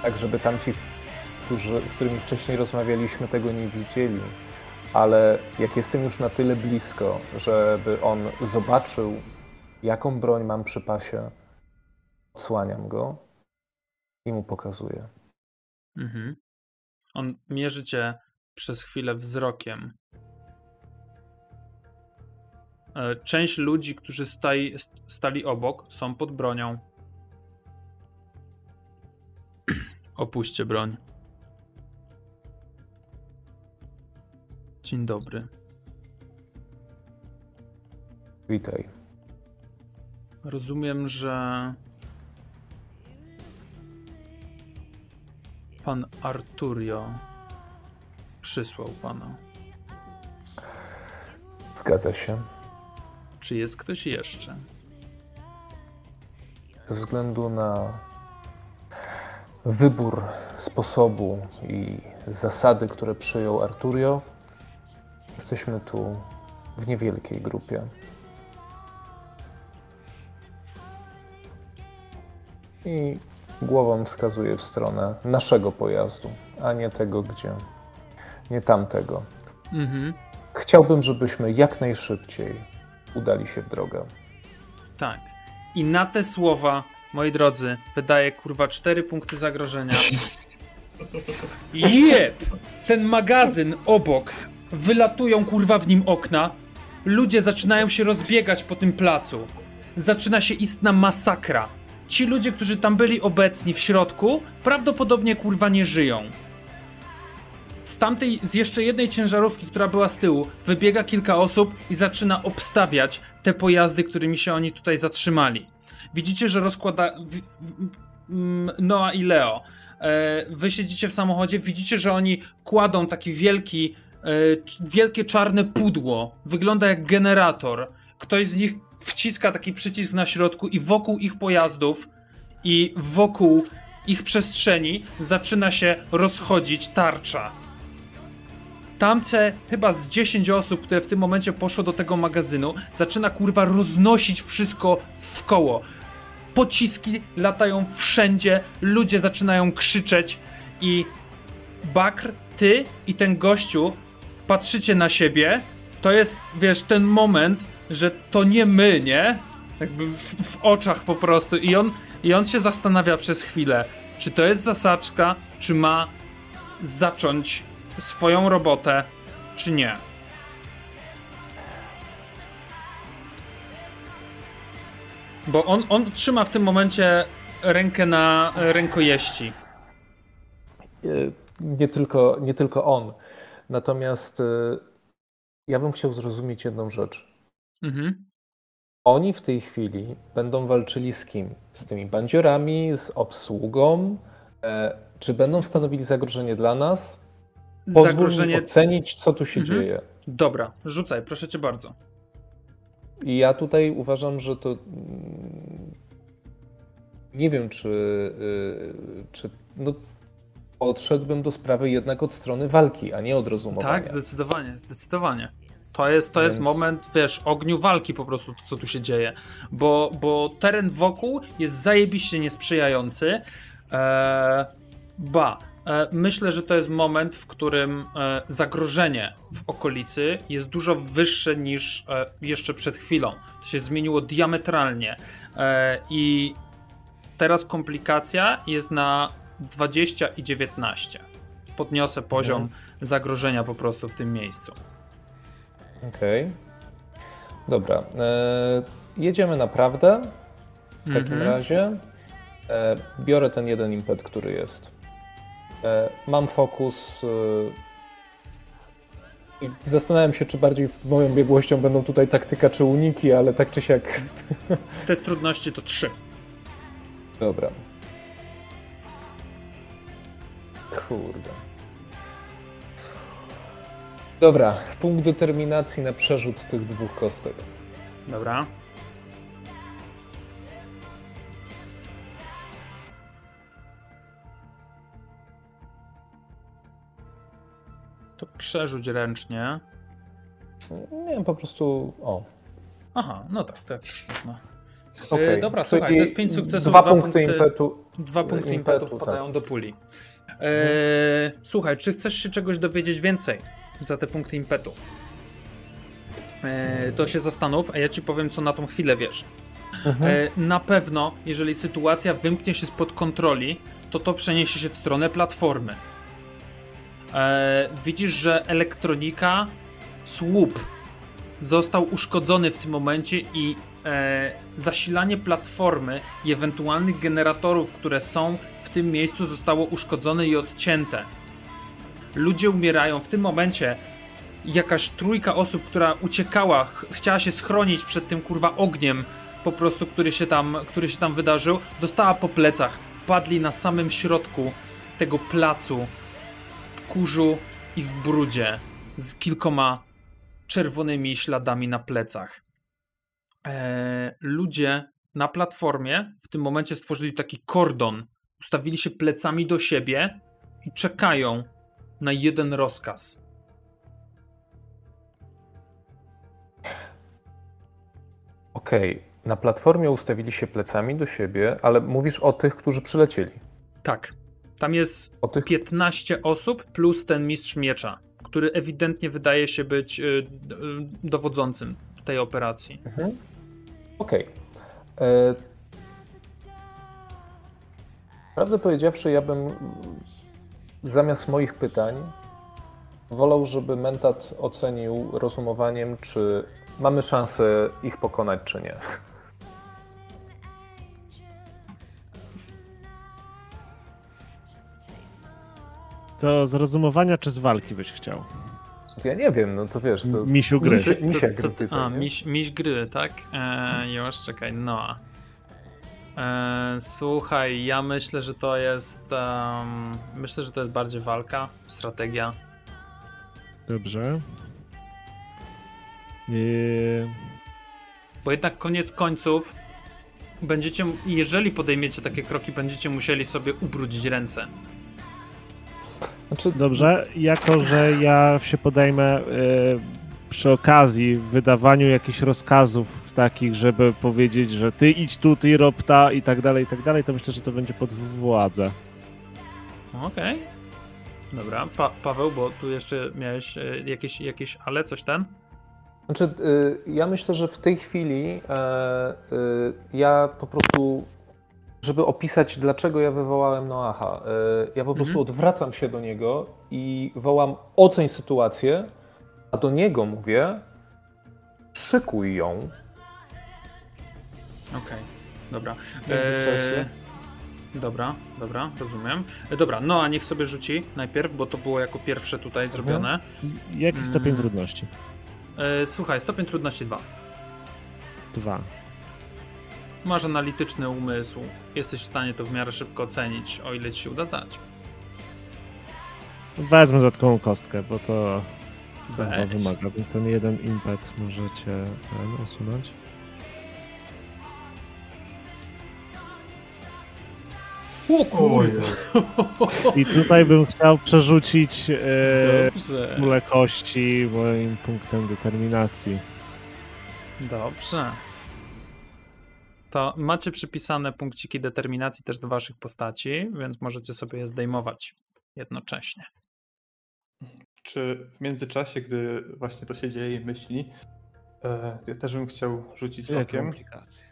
tak żeby tamci, którzy, z którymi wcześniej rozmawialiśmy, tego nie widzieli. Ale jak jestem już na tyle blisko, żeby on zobaczył, jaką broń mam przy pasie, odsłaniam go i mu pokazuję. Mhm. On mierzy cię przez chwilę wzrokiem. E, Część ludzi, którzy stali, stali obok, są pod bronią. Opuśćcie broń. Dzień dobry. Witaj. Rozumiem, że pan Arturio przysłał pana. Zgadza się. Czy jest ktoś jeszcze? Ze względu na wybór sposobu i zasady, które przyjął Arturio, jesteśmy tu w niewielkiej grupie. I głową wskazuje w stronę naszego pojazdu, a nie tego, gdzie. nie tamtego. Mhm. Chciałbym, żebyśmy jak najszybciej udali się w drogę. Tak. I na te słowa, moi drodzy, wydaje kurwa cztery punkty zagrożenia. [LAUGHS] Jeb! Ten magazyn obok. Wylatują kurwa w nim okna. Ludzie zaczynają się rozbiegać po tym placu. Zaczyna się istna masakra. Ci ludzie, którzy tam byli obecni w środku, prawdopodobnie kurwa nie żyją. Z tamtej, z jeszcze jednej ciężarówki, która była z tyłu, wybiega kilka osób i zaczyna obstawiać te pojazdy, którymi się oni tutaj zatrzymali. Widzicie, że rozkłada Noa i Leo. E, wy siedzicie w samochodzie, widzicie, że oni kładą taki wielki, e, wielkie czarne pudło. Wygląda jak generator. Ktoś z nich wciska taki przycisk na środku i wokół ich pojazdów i wokół ich przestrzeni zaczyna się rozchodzić tarcza. Tamte chyba z 10 osób, które w tym momencie poszło do tego magazynu, zaczyna kurwa roznosić wszystko w koło. Pociski latają wszędzie, ludzie zaczynają krzyczeć i Bakr, ty i ten gościu patrzycie na siebie. To jest, wiesz, ten moment, że to nie my, nie? Jakby w, w oczach po prostu. I on, I on się zastanawia przez chwilę, czy to jest zasaczka, czy ma zacząć swoją robotę, czy nie. Bo on, on trzyma w tym momencie rękę na rękojeści. E, Nie tylko, nie tylko on. Natomiast e, ja bym chciał zrozumieć jedną rzecz. Mhm. Oni w tej chwili będą walczyli z kim? Z tymi bandziorami, z obsługą? E, Czy będą stanowili zagrożenie dla nas? Pozwól Zagrożenie. ocenić, co tu się Mhm. dzieje. Dobra, rzucaj, proszę cię bardzo. I ja tutaj uważam, że to. mm, Nie wiem, czy. y, czy no, podszedłbym do sprawy jednak od strony walki, a nie od rozumowania. Tak, zdecydowanie, zdecydowanie. To jest, to jest Więc- moment, wiesz, ogniu walki po prostu, to, co tu się dzieje. Bo, bo teren wokół jest zajebiście niesprzyjający. Eee, ba, myślę, że to jest moment, w którym e, zagrożenie w okolicy jest dużo wyższe niż e, jeszcze przed chwilą. To się zmieniło diametralnie. E, I teraz komplikacja jest na 20 i 19. Podniosę poziom zagrożenia po prostu w tym miejscu. Okej. Dobra. E, jedziemy naprawdę. W takim Mhm. razie e, biorę ten jeden impet, który jest. E, mam fokus. E, i zastanawiam się, czy bardziej moją biegłością będą tutaj taktyka czy uniki, ale tak czy siak. Test trudności to 3. Dobra. Kurde. Dobra, punkt determinacji na przerzut tych dwóch kostek. Dobra. To przerzuć ręcznie. Nie wiem, po prostu. O. Aha, no tak, tak można. E, dobra, Czyli słuchaj, to jest 5 sukcesów, Dwa dwa punkty punkty- impetu. Dwa punkty Impetu, impetu wpadają tak. do puli. E, słuchaj, czy chcesz się czegoś dowiedzieć więcej za te punkty impetu? E, to się zastanów, a ja ci powiem, co na tą chwilę wiesz. Mhm. E, na pewno, jeżeli sytuacja wymknie się spod kontroli, to to przeniesie się w stronę platformy. E, widzisz, że elektronika, słup został uszkodzony w tym momencie i e, zasilanie platformy i ewentualnych generatorów, które są w tym miejscu, zostało uszkodzone i odcięte. Ludzie umierają. W tym momencie jakaś trójka osób, która uciekała, ch- chciała się schronić przed tym kurwa ogniem, po prostu, który się tam, który się tam wydarzył, dostała po plecach. Padli na samym środku tego placu w kurzu i w brudzie z kilkoma czerwonymi śladami na plecach. Eee, ludzie na platformie w tym momencie stworzyli taki kordon. Ustawili się plecami do siebie i czekają na jeden rozkaz. Okej, na platformie ustawili się plecami do siebie, ale mówisz o tych, którzy przylecieli. Tak. Tam jest tych. 15 osób plus ten mistrz miecza, który ewidentnie wydaje się być y, y, dowodzącym tej operacji. Mhm. Okej. E, Prawdę powiedziawszy, ja bym zamiast moich pytań wolał, żeby mentat ocenił rozumowaniem, czy mamy szansę ich pokonać, czy nie. To z rozumowania czy z walki byś chciał? Ja nie wiem, no to wiesz, to Misiu gry. Misi- misia To- gry to- pytań, A, miś, miś gry, tak? E, już, czekaj, no. E, słuchaj, ja myślę, że to jest. em, myślę, że to jest bardziej walka, strategia. Dobrze. Yy, Bo jednak koniec końców będziecie, jeżeli podejmiecie takie kroki, będziecie musieli sobie ubrudzić ręce. Znaczy, Dobrze, jako że ja się podejmę y, przy okazji wydawaniu jakichś rozkazów takich, żeby powiedzieć, że ty idź tu, ty rob ta i tak dalej, i tak dalej, to myślę, że to będzie pod władzę. Okej. Dobra, pa Paweł, bo tu jeszcze miałeś e, jakieś, jakieś ale, coś ten? Znaczy, y, ja myślę, że w tej chwili e, y, ja po prostu, żeby opisać, dlaczego ja wywołałem Noaha, y, ja po prostu odwracam się do niego i wołam oceń sytuację, a do niego mówię szykuj ją. Okej, dobra. Międzyczasie. dobra, dobra, rozumiem. E, dobra, no a niech sobie rzuci najpierw, bo to było jako pierwsze tutaj zrobione. Jaki stopień Mm. trudności? E, słuchaj, stopień trudności 2. Dwa. Masz analityczny umysł, jesteś w stanie to w miarę szybko ocenić, o ile ci się uda zdać. Wezmę dodatkową kostkę, bo to Weź. wymaga, więc ten jeden impet możecie ten usunąć. O kurwa. I tutaj bym chciał przerzucić e, Dobrze. kulę kości moim punktem determinacji. Dobrze. To macie przypisane punkciki determinacji też do waszych postaci, więc możecie sobie je zdejmować jednocześnie. Czy w międzyczasie, gdy właśnie to się dzieje i myśli, e, ja też bym chciał rzucić Wielkie okiem, komplikacje.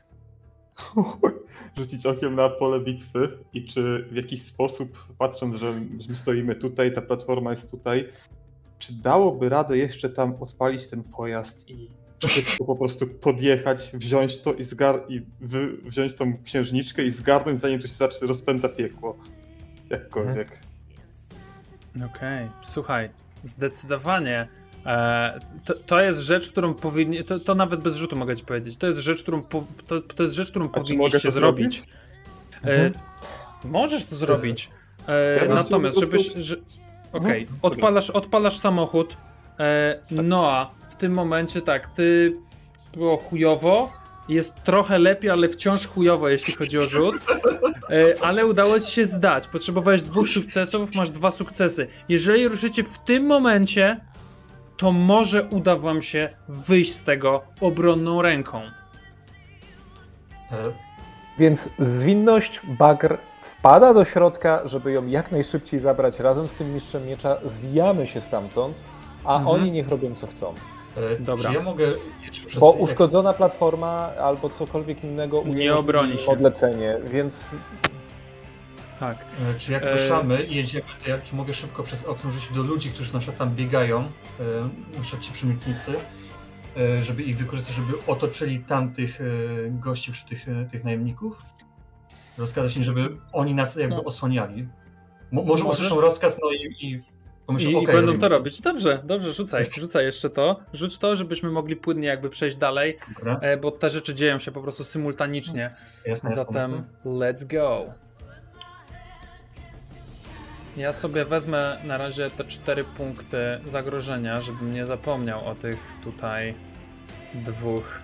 [LAUGHS] rzucić okiem na pole bitwy i czy w jakiś sposób, patrząc, że my stoimy tutaj, ta platforma jest tutaj, czy dałoby radę jeszcze tam odpalić ten pojazd i szybko po prostu podjechać, wziąć to i, zgar- i wy- wziąć tą księżniczkę i zgarnąć, zanim to się zacznie rozpęta piekło. Jakkolwiek. Okej, słuchaj, zdecydowanie e, to, to jest rzecz, którą powinni, to, to nawet bez rzutu mogę ci powiedzieć, to jest rzecz, którą, po, to, to jest rzecz, którą A powinniście zrobić. zrobić? E, możesz to zrobić, e, Ja natomiast żebyś, że, okej, Mhm, odpalasz, odpalasz samochód, e, Noa, w tym momencie tak, ty było chujowo, jest trochę lepiej, ale wciąż chujowo, jeśli chodzi o rzut. E, Ale udało ci się zdać. Potrzebowałeś dwóch sukcesów, masz dwa sukcesy. Jeżeli ruszycie w tym momencie, to może uda wam się wyjść z tego obronną ręką. E, Więc zwinność bagr wpada do środka, żeby ją jak najszybciej zabrać razem z tym mistrzem miecza. Zwijamy się stamtąd, a Mhm. oni niech robią co chcą. E, Dobra. Czy ja mogę przez... Bo uszkodzona platforma albo cokolwiek innego Nie obroni się. odlecenie, więc Tak. E, Czy jak E, ruszamy i jedziemy, to ja, czy mogę szybko przez okno rzucić do ludzi, którzy na przykład tam biegają, na przykład ci przemytnicy, e, żeby ich wykorzystać, żeby otoczyli tamtych gości, czy tych, tych najemników? Rozkazać im, żeby oni nas jakby No. osłaniali. Mo, może Możesz? usłyszą rozkaz, no i, i I, okej, będą robimy to robić. Dobrze, dobrze, rzucaj. [LAUGHS] Rzucaj jeszcze to. Rzuć to, żebyśmy mogli płynnie jakby przejść dalej, Dobra, e, bo te rzeczy dzieją się po prostu symultanicznie. jasne, jasne, Zatem let's go. Ja sobie wezmę na razie te cztery punkty zagrożenia, żebym nie zapomniał o tych tutaj dwóch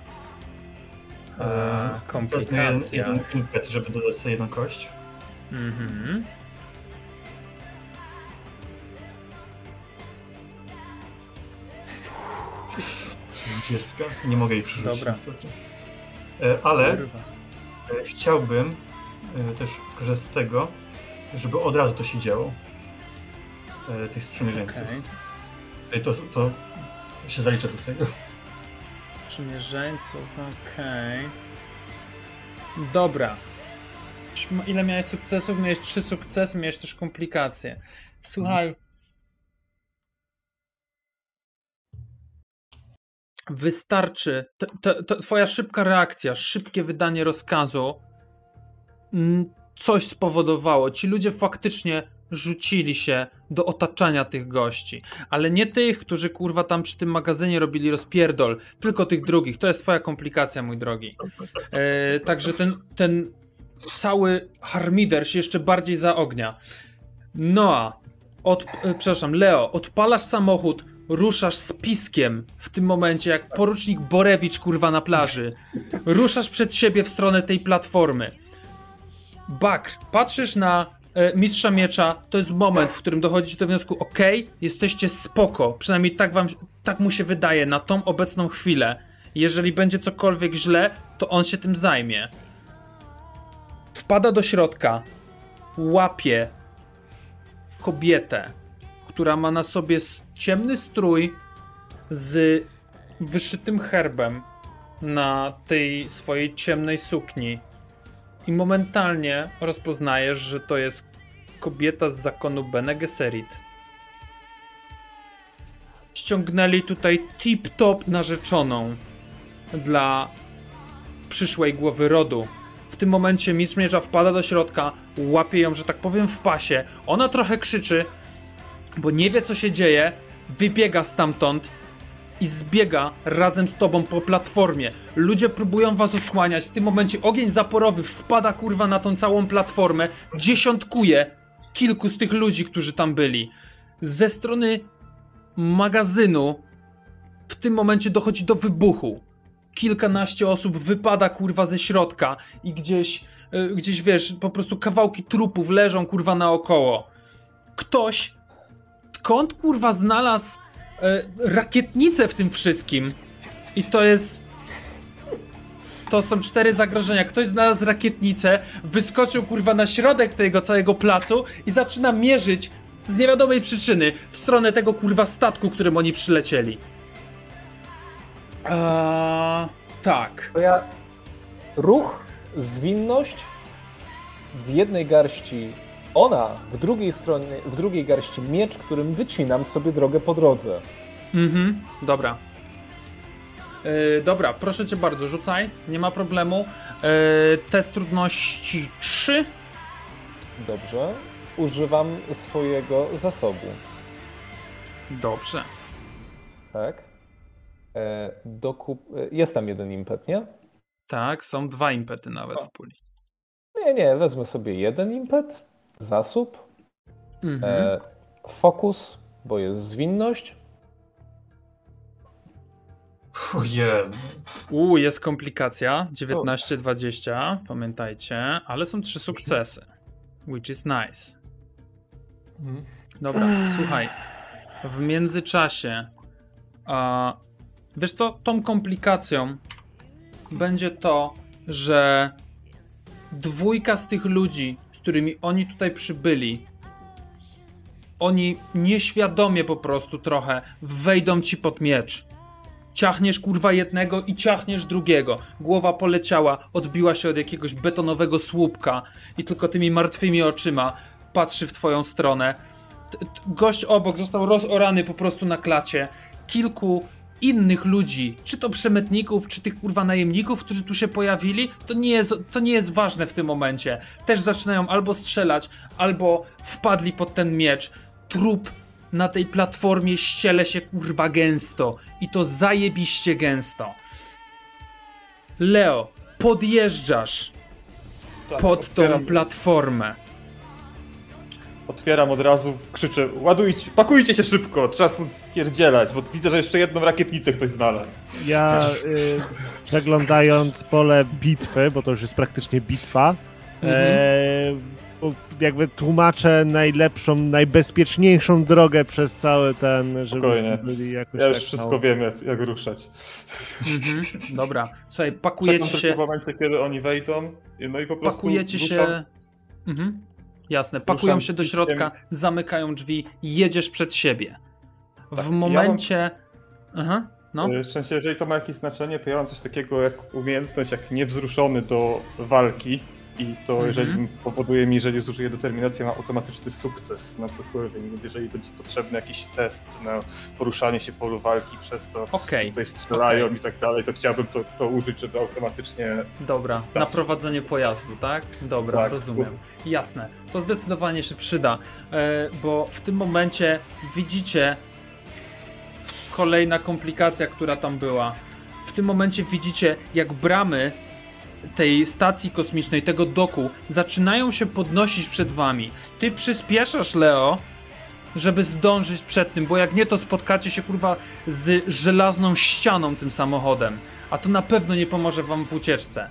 e, E, Wezmę jeden, komplikacjach. jeden żeby dodać sobie jedną kość. Mhm. Dwudziestka. Nie mogę jej przerzucić Dobra. niestety. E, Ale Kurwa. E, Chciałbym e, też skorzystać z tego, żeby od razu to się działo. Tych sprzymierzeńców. Okay. To, to się zalicza do tego. Przymierzeńców, okej. Dobra. Ile miałeś sukcesów? Miałeś trzy sukcesy, miałeś też komplikacje. Słuchaj. Wystarczy. To, to, to twoja szybka reakcja, szybkie wydanie rozkazu. mm, Coś spowodowało. Ci ludzie faktycznie rzucili się do otaczania tych gości. Ale nie tych, którzy kurwa tam przy tym magazynie robili rozpierdol, tylko tych drugich. To jest twoja komplikacja, mój drogi. E, także ten, ten cały harmider się jeszcze bardziej zaognia. Noa, od, e, przepraszam, Leo, odpalasz samochód, ruszasz z piskiem w tym momencie, jak porucznik Borewicz, kurwa, na plaży. Ruszasz przed siebie w stronę tej platformy. Bakr, patrzysz na e, mistrza miecza, to jest moment, w którym dochodzicie do wniosku, ok, jesteście spoko, przynajmniej tak wam, tak mu się wydaje na tą obecną chwilę. Jeżeli będzie cokolwiek źle, to on się tym zajmie. Wpada do środka, łapie kobietę, która ma na sobie ciemny strój z wyszytym herbem na tej swojej ciemnej sukni. I momentalnie rozpoznajesz, że to jest kobieta z zakonu Bene Gesserit. Ściągnęli tutaj tip-top narzeczoną dla przyszłej głowy rodu. W tym momencie mistrz miecza wpada do środka, łapie ją, że tak powiem, w pasie. Ona trochę krzyczy, bo nie wie co się dzieje, wybiega stamtąd i zbiega razem z tobą po platformie. Ludzie próbują was osłaniać. W tym momencie ogień zaporowy wpada kurwa na tą całą platformę, dziesiątkuje kilku z tych ludzi, którzy tam byli. Ze strony magazynu tym momencie dochodzi do wybuchu. Kilkanaście osób wypada kurwa ze środka i gdzieś, y, gdzieś wiesz, po prostu kawałki trupów leżą kurwa naokoło. Ktoś skąd kurwa znalazł e, rakietnicę w tym wszystkim? I to jest. To są cztery zagrożenia. Ktoś znalazł rakietnicę, wyskoczył kurwa na środek tego całego placu i zaczyna mierzyć z niewiadomej przyczyny w stronę tego kurwa statku, którym oni przylecieli. Eee, tak. To ja ruch, zwinność, w jednej garści ona, w drugiej stronie, w drugiej garści miecz, którym wycinam sobie drogę po drodze. Mhm, dobra. Yy, dobra, proszę cię bardzo, rzucaj, nie ma problemu. Yy, test trudności 3. Dobrze. Używam swojego zasobu. Dobrze. Tak. E, dokup... e, Jest tam jeden impet, nie? Tak, są dwa impety nawet w puli. Nie, nie, wezmę sobie jeden impet, zasób, Mhm. e, fokus, bo jest zwinność. Ojej. U, jest komplikacja. 19-20, pamiętajcie, ale są trzy sukcesy. Which is nice. Mhm. Dobra, słuchaj. W międzyczasie. A, wiesz co, tą komplikacją będzie to, że dwójka z tych ludzi, z którymi oni tutaj przybyli, oni nieświadomie po prostu trochę wejdą ci pod miecz. Ciachniesz kurwa jednego i ciachniesz drugiego. Głowa poleciała, odbiła się od jakiegoś betonowego słupka i tylko tymi martwymi oczyma patrzy w twoją stronę. T- Gość obok został rozorany po prostu na klacie. Kilku innych ludzi, czy to przemytników, czy tych kurwa najemników, którzy tu się pojawili, to nie jest, to nie jest ważne w tym momencie. Też zaczynają albo strzelać, albo wpadli pod ten miecz. Trup na tej platformie ściele się kurwa gęsto i to zajebiście gęsto. Leo, podjeżdżasz Tak, pod tą platformę. Otwieram od razu, krzyczę, ładujcie, pakujcie się szybko, trzeba spierdzielać, bo widzę, że jeszcze jedną rakietnicę ktoś znalazł. Ja y, przeglądając pole bitwy, bo to już jest praktycznie bitwa, Mhm. e, jakby tłumaczę najlepszą, najbezpieczniejszą drogę przez cały ten, żebyśmy byli jakoś Ja już tak, wszystko no, wiem, jak, jak ruszać. Mhm. Dobra, słuchaj, Czekam pakujecie tylko się. w momencie, kiedy oni wejdą, no i po prostu Pakujecie ruszam. się. Mhm. Jasne, pakują Ruszam się do środka, zamykają drzwi, jedziesz przed siebie. W Tak, ja momencie. Aha, no. Y, W sensie, jeżeli to ma jakieś znaczenie, to ja mam coś takiego jak umiejętność, jak niewzruszony do walki. I to, Mhm. jeżeli powoduje mi, jeżeli zużyję determinację, mam automatyczny sukces na cokolwiek. Jeżeli będzie potrzebny jakiś test na poruszanie się polu walki przez to, Okej, tutaj strzelają okej. i tak dalej, to chciałbym to, to użyć, żeby automatycznie. dobra. Stać. Na prowadzenie pojazdu, tak? Dobra, Tak. rozumiem. Jasne. To zdecydowanie się przyda, e, bo w tym momencie widzicie kolejna komplikacja, która tam była. W tym momencie widzicie, jak bramy tej stacji kosmicznej, tego doku, zaczynają się podnosić przed wami. Ty przyspieszasz, Leo, żeby zdążyć przed tym, bo jak nie, to spotkacie się kurwa z żelazną ścianą tym samochodem, a to na pewno nie pomoże wam w ucieczce.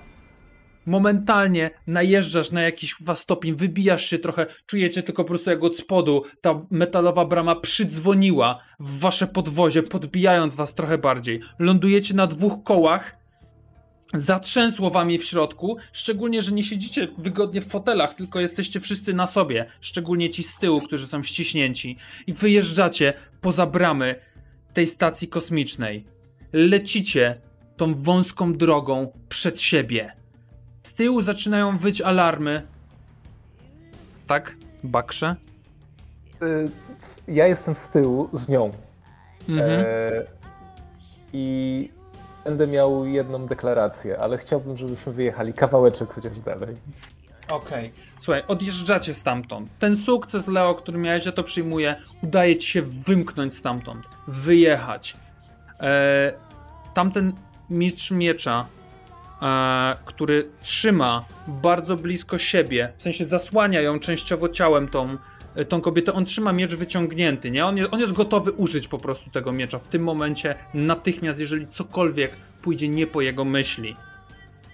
Momentalnie najeżdżasz na jakiś kurwa stopień, wybijasz się trochę, czujecie tylko po prostu jak od spodu ta metalowa brama przydzwoniła w wasze podwozie, podbijając was trochę bardziej. Lądujecie na dwóch kołach, zatrzęsło wami w środku, szczególnie, że nie siedzicie wygodnie w fotelach, tylko jesteście wszyscy na sobie, szczególnie ci z tyłu, którzy są ściśnięci i wyjeżdżacie poza bramy tej stacji kosmicznej. Lecicie tą wąską drogą przed siebie. Z tyłu zaczynają wyć alarmy. Tak? Bakrze? Y, Ja jestem z tyłu z nią. Mhm. E, I będę miał jedną deklarację, ale chciałbym, żebyśmy wyjechali kawałeczek chociaż dalej. Okej. Słuchaj, odjeżdżacie stamtąd. Ten sukces, Leo, który miałeś, ja to przyjmuję, udaje ci się wymknąć stamtąd. Wyjechać. E, tamten mistrz miecza, e, który trzyma bardzo blisko siebie, w sensie zasłania ją częściowo ciałem tą, tą kobietę, on trzyma miecz wyciągnięty, nie? On, on jest gotowy użyć po prostu tego miecza w tym momencie, natychmiast, jeżeli cokolwiek pójdzie nie po jego myśli.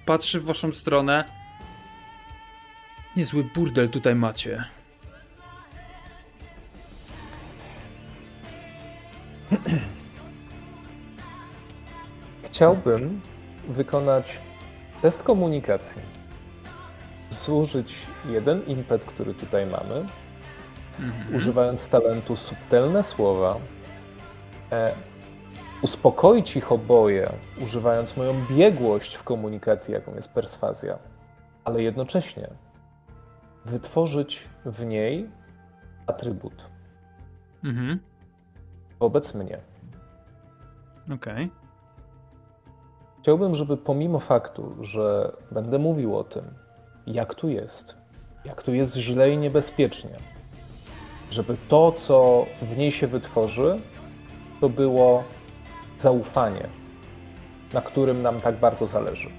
Patrzy w waszą stronę. Niezły burdel tutaj macie. Chciałbym wykonać test komunikacji. Zużyć jeden impet, który tutaj mamy, Mhm. używając talentu subtelne słowa, e, uspokoić ich oboje, używając moją biegłość w komunikacji, jaką jest perswazja, ale jednocześnie wytworzyć w niej atrybut Mhm. wobec mnie. Okej. Chciałbym, żeby pomimo faktu, że będę mówił o tym, jak tu jest, jak tu jest źle i niebezpiecznie, żeby to, co w niej się wytworzy, to było zaufanie, na którym nam tak bardzo zależy.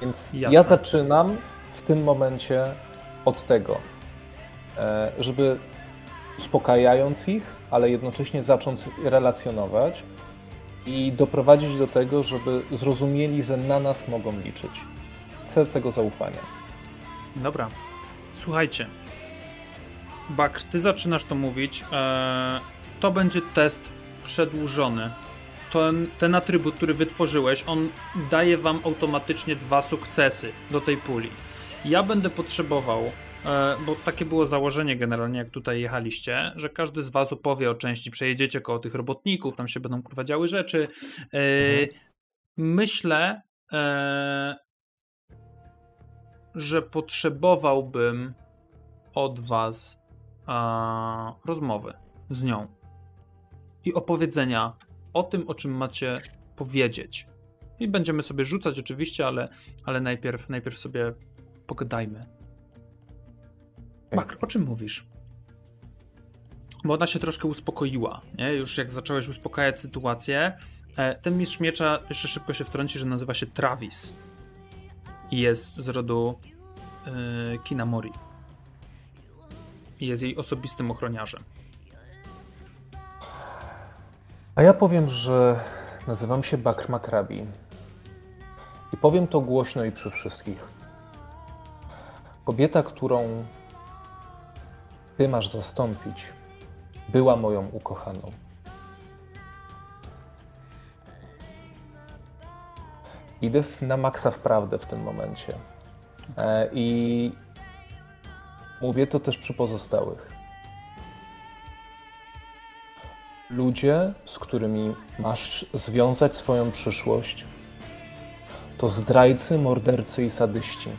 Więc Jasne. ja zaczynam w tym momencie od tego, e, żeby uspokajając ich, ale jednocześnie zacząć relacjonować i doprowadzić do tego, żeby zrozumieli, że na nas mogą liczyć. Chcę tego zaufania. Dobra. Słuchajcie. Bakr, ty zaczynasz to mówić. Eee, to będzie test przedłużony. Ten, ten atrybut, który wytworzyłeś, on daje wam automatycznie dwa sukcesy do tej puli. Ja będę potrzebował, e, bo takie było założenie generalnie, jak tutaj jechaliście, że każdy z was opowie o części, przejedziecie koło tych robotników, tam się będą kurwa działy rzeczy. E, Myślę, e, że potrzebowałbym od Was a, rozmowy z nią i opowiedzenia o tym, o czym macie powiedzieć. I będziemy sobie rzucać oczywiście, ale, ale najpierw, najpierw sobie pogadajmy. Makr, o czym mówisz? Bo ona się troszkę uspokoiła, nie? Już jak zacząłeś uspokajać sytuację, e, ten mistrz miecza jeszcze szybko się wtrąci, że nazywa się Travis i jest z rodu yy, Kinamori. I jest jej osobistym ochroniarzem. A ja powiem, że nazywam się Bakr Makrabi. I powiem to głośno i przy wszystkich. Kobieta, którą ty masz zastąpić, była moją ukochaną. Idę na maksa w prawdę w tym momencie. E, I mówię to też przy pozostałych. Ludzie, z którymi masz związać swoją przyszłość, to zdrajcy, mordercy i sadyści,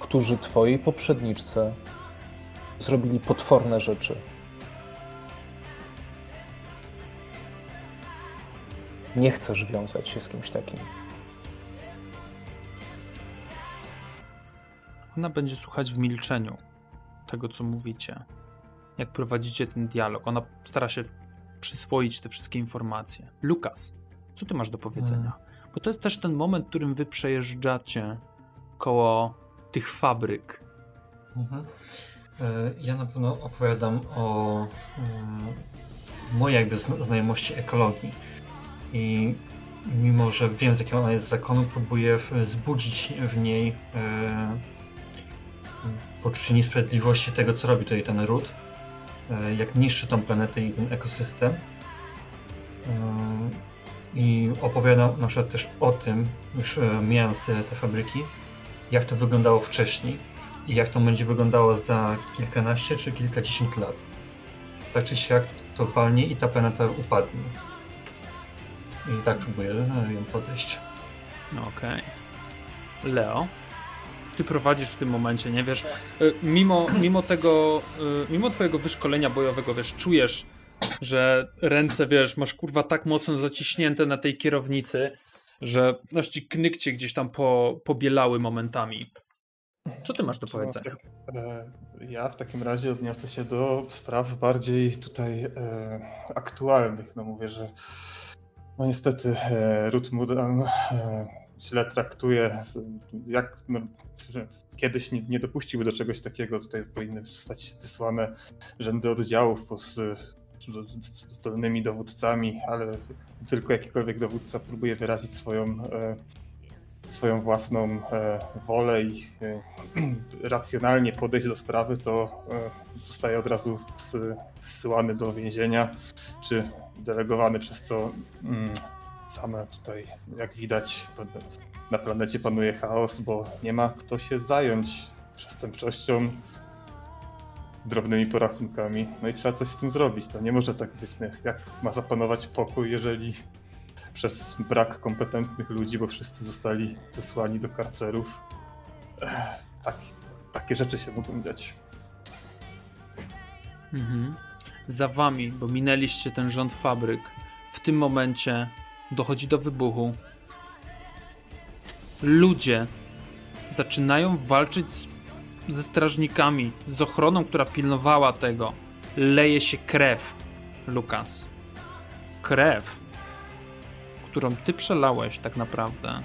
którzy twojej poprzedniczce zrobili potworne rzeczy. Nie chcesz wiązać się z kimś takim. Ona będzie słuchać w milczeniu tego, co mówicie. Jak prowadzicie ten dialog. Ona stara się przyswoić te wszystkie informacje. Lukas, co ty masz do powiedzenia? Bo to jest też ten moment, w którym wy przejeżdżacie koło tych fabryk. Mhm. E, Ja na pewno opowiadam o e, mojej jakby zna- znajomości ekologii. I mimo, że wiem z jakiego ona jest zakonu, próbuję wzbudzić w niej e, poczucie niesprawiedliwości tego, co robi tutaj ten ród. E, jak niszczy tą planetę i ten ekosystem. E, I opowiadam na przykład też o tym, już e, mijając te fabryki, jak to wyglądało wcześniej i jak to będzie wyglądało za kilkanaście czy kilkadziesiąt lat. Tak czy siak to walnie i ta planeta upadnie. I tak próbuję ją podejść. Okej. Leo, ty prowadzisz w tym momencie, nie wiesz, y, mimo, mimo tego, y, mimo twojego wyszkolenia bojowego, wiesz, czujesz, że ręce, wiesz, masz kurwa tak mocno zaciśnięte na tej kierownicy, że aż ci knykcie gdzieś tam po, pobielały momentami. Co ty masz do powiedzenia? E, Ja w takim razie odniosę się do spraw bardziej tutaj e, aktualnych. No mówię, że no niestety e, Ruth Mudan e, źle traktuje, jak no, kiedyś nie, nie dopuściłby do czegoś takiego, tutaj powinny zostać wysłane rzędy oddziałów z, zdolnymi dowódcami, ale tylko jakikolwiek dowódca próbuje wyrazić swoją, e, swoją własną e, wolę i e, [CLEARS THROAT] racjonalnie podejść do sprawy, to zostaje od razu zsyłany do więzienia, czy delegowany, przez co mm, same tutaj, jak widać, na planecie panuje chaos, bo nie ma kto się zająć przestępczością, drobnymi porachunkami. No i trzeba coś z tym zrobić. To nie może tak być. Nie? Jak ma zapanować pokój, jeżeli przez brak kompetentnych ludzi, bo wszyscy zostali zesłani do karcerów. Ech, tak, takie rzeczy się mogą dziać. Mhm. Za wami, bo minęliście ten rząd fabryk, w tym momencie dochodzi do wybuchu. Ludzie zaczynają walczyć z, ze strażnikami, z ochroną, która pilnowała tego. Leje się krew, Lukas. Krew, którą ty przelałeś tak naprawdę.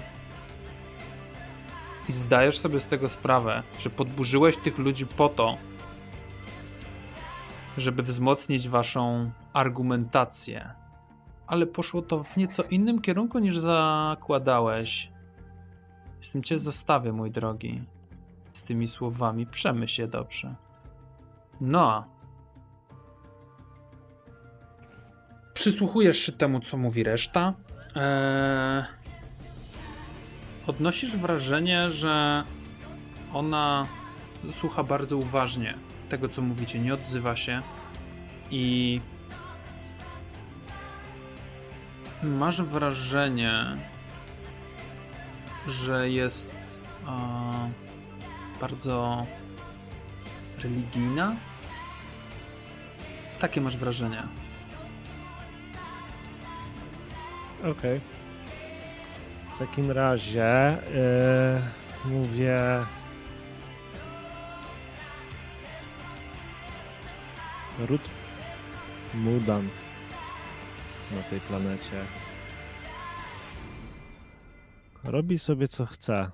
I zdajesz sobie z tego sprawę, że podburzyłeś tych ludzi po to, żeby wzmocnić waszą argumentację. Ale poszło to w nieco innym kierunku niż zakładałeś. Z tym cię zostawię, mój drogi. Z tymi słowami przemyśl je dobrze. No. Przysłuchujesz się temu, co mówi reszta. Eee... Odnosisz wrażenie, że ona słucha bardzo uważnie tego, co mówicie, nie odzywa się i masz wrażenie, że jest e, bardzo religijna. Takie masz wrażenie. Okej. Okay. W takim razie yy, mówię. Rut Mudan na tej planecie robi sobie co chce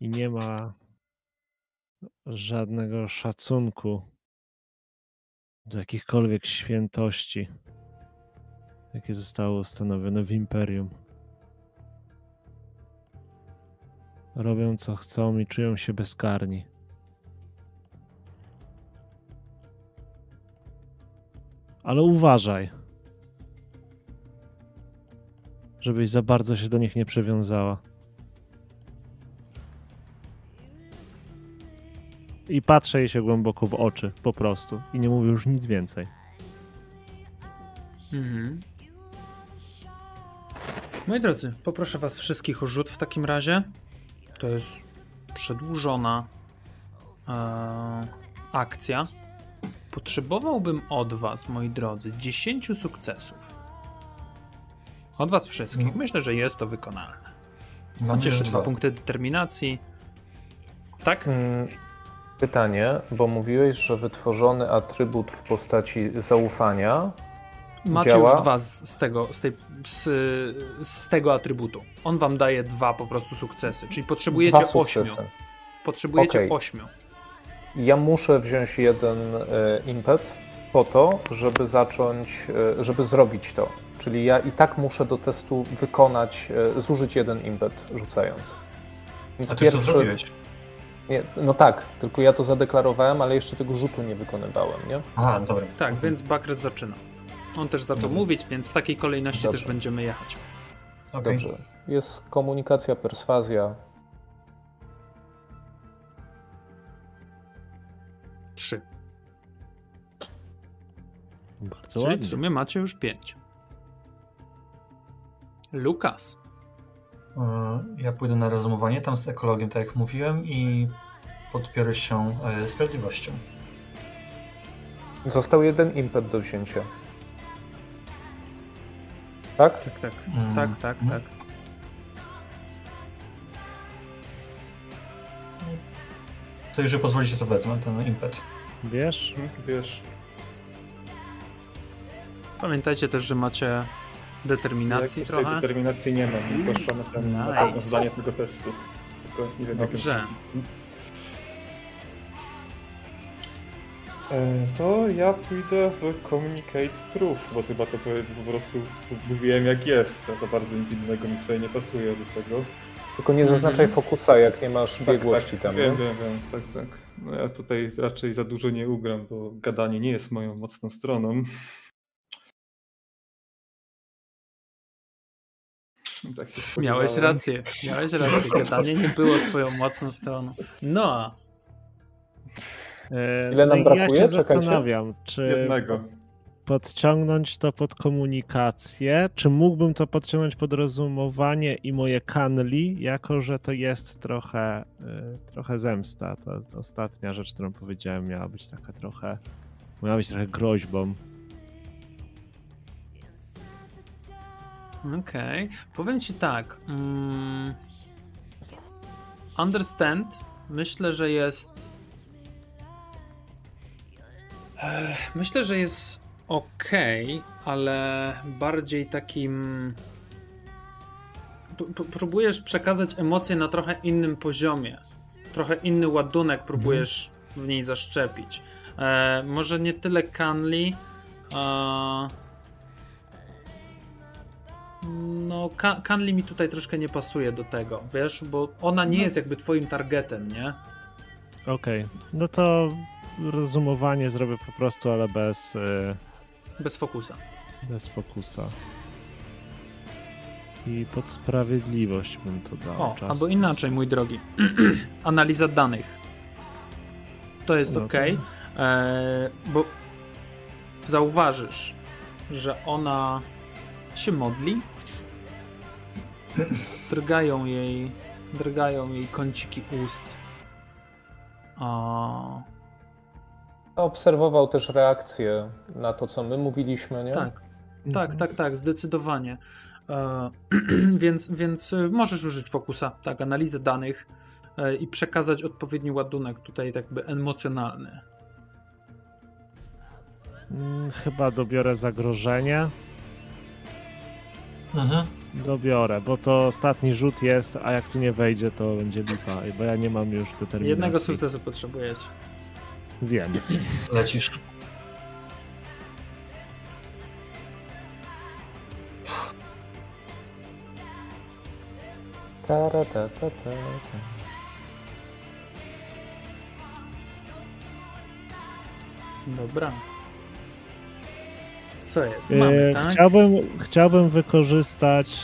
i nie ma żadnego szacunku do jakichkolwiek świętości, jakie zostały ustanowione w imperium. Robią co chcą i czują się bezkarni. Ale uważaj, żebyś za bardzo się do nich nie przywiązała. I patrzę jej się głęboko w oczy, po prostu. I nie mówię już nic więcej. Mhm. Moi drodzy, poproszę was wszystkich o rzut w takim razie. To jest przedłużona e, akcja. Potrzebowałbym od was, moi drodzy, 10 sukcesów. Od was wszystkich. No. Myślę, że jest to wykonalne. Macie jeszcze dwa punkty determinacji. Tak? Mm, pytanie, bo mówiłeś, że wytworzony atrybut w postaci zaufania. Macie działa? już dwa z, z tego, z, tej, z, z, tego atrybutu. On wam daje dwa po prostu sukcesy, czyli potrzebujecie ośmiu. Potrzebujecie okay. ośmiu. Ja muszę wziąć jeden e, impet po to, żeby zacząć, e, żeby zrobić to. Czyli ja i tak muszę do testu wykonać, e, zużyć jeden impet rzucając. Więc A ty pierwszy... to zrobiłeś? Nie, no tak, tylko ja to zadeklarowałem, ale jeszcze tego rzutu nie wykonywałem, nie? Aha, dobra. Tak, mhm. więc Bakres zaczyna. On też zaczął mhm. mówić, więc w takiej kolejności Dobrze. też będziemy jechać. Okay. Dobrze. Jest komunikacja, perswazja. Trzy. Bardzo Czyli ładnie. w sumie macie już pięć. Lukas. E, ja pójdę na rozumowanie tam z ekologią, tak jak mówiłem, i podpiorę się e, sprawiedliwością. Został jeden impet do wzięcia. Tak? Tak, tak. Mm. Tak, tak, mm. tak. To jeżeli pozwolicie, to wezmę ten impet. Wiesz? Wiesz. Pamiętajcie też, że macie Determinacji trochę? determinacji nie mam, nie poszła na, ten, to- na Nice. zdanie tego testu. Tylko nie wiem, Dobrze. E, To ja pójdę w Communicate Truth, bo chyba to po prostu mówiłem jak jest, a za bardzo nic innego mi tutaj nie pasuje do tego. Tylko nie zaznaczaj fokusa, jak nie masz biegłości tak, tam. Wiem, nie? wiem, wiem, tak, tak. No ja tutaj raczej za dużo nie ugram, bo gadanie nie jest moją mocną stroną. [LAUGHS] Tak się Miałeś rację, miałeś rację. Gadanie nie było twoją mocną stroną. No, E, Ile nam no brakuje? Ja się zastanawiam, czy Jednego. podciągnąć to pod komunikację, czy mógłbym to podciągnąć pod rozumowanie i moje kanli, jako że to jest trochę, y, trochę zemsta. To, to ostatnia rzecz, którą powiedziałem, miała być taka trochę, miała być trochę groźbą. Okej. Powiem ci tak. Mm, understand myślę, że jest. Myślę, że jest ok, ale bardziej takim. P- próbujesz przekazać emocje na trochę innym poziomie. Trochę inny ładunek próbujesz w niej zaszczepić. E, może nie tyle Canli. A... No, Ka- Canli mi tutaj troszkę nie pasuje do tego, wiesz, bo ona nie jest jakby twoim targetem, nie? Okej, no to rozumowanie zrobię po prostu, ale bez, y, Bez fokusa. bez fokusa. I pod sprawiedliwość bym to dał. O, Justice. albo inaczej, mój drogi. [CLEARS THROAT] Analiza danych. To jest No to- ok, e, bo zauważysz, że ona się modli. Drgają jej, drgają jej kąciki ust. A, Obserwował też reakcję na to, co my mówiliśmy, nie? tak, Mhm. tak, tak, tak, zdecydowanie. E, [CLEARS THROAT] więc, więc y, możesz użyć fokusa, tak, analizę danych e, i przekazać odpowiedni ładunek tutaj tak jakby emocjonalny. Mm, Chyba dobiorę zagrożenie. Mhm. Dobiorę, bo to ostatni rzut jest, a jak tu nie wejdzie, to będzie lipa, bo ja nie mam już determinacji. Jednego sukcesu potrzebujecie. Wiem. Lecisz. Ta-ra, ta, ta, ta, ta. Dobra. Co jest? Mamy, E, tak? chciałbym, chciałbym wykorzystać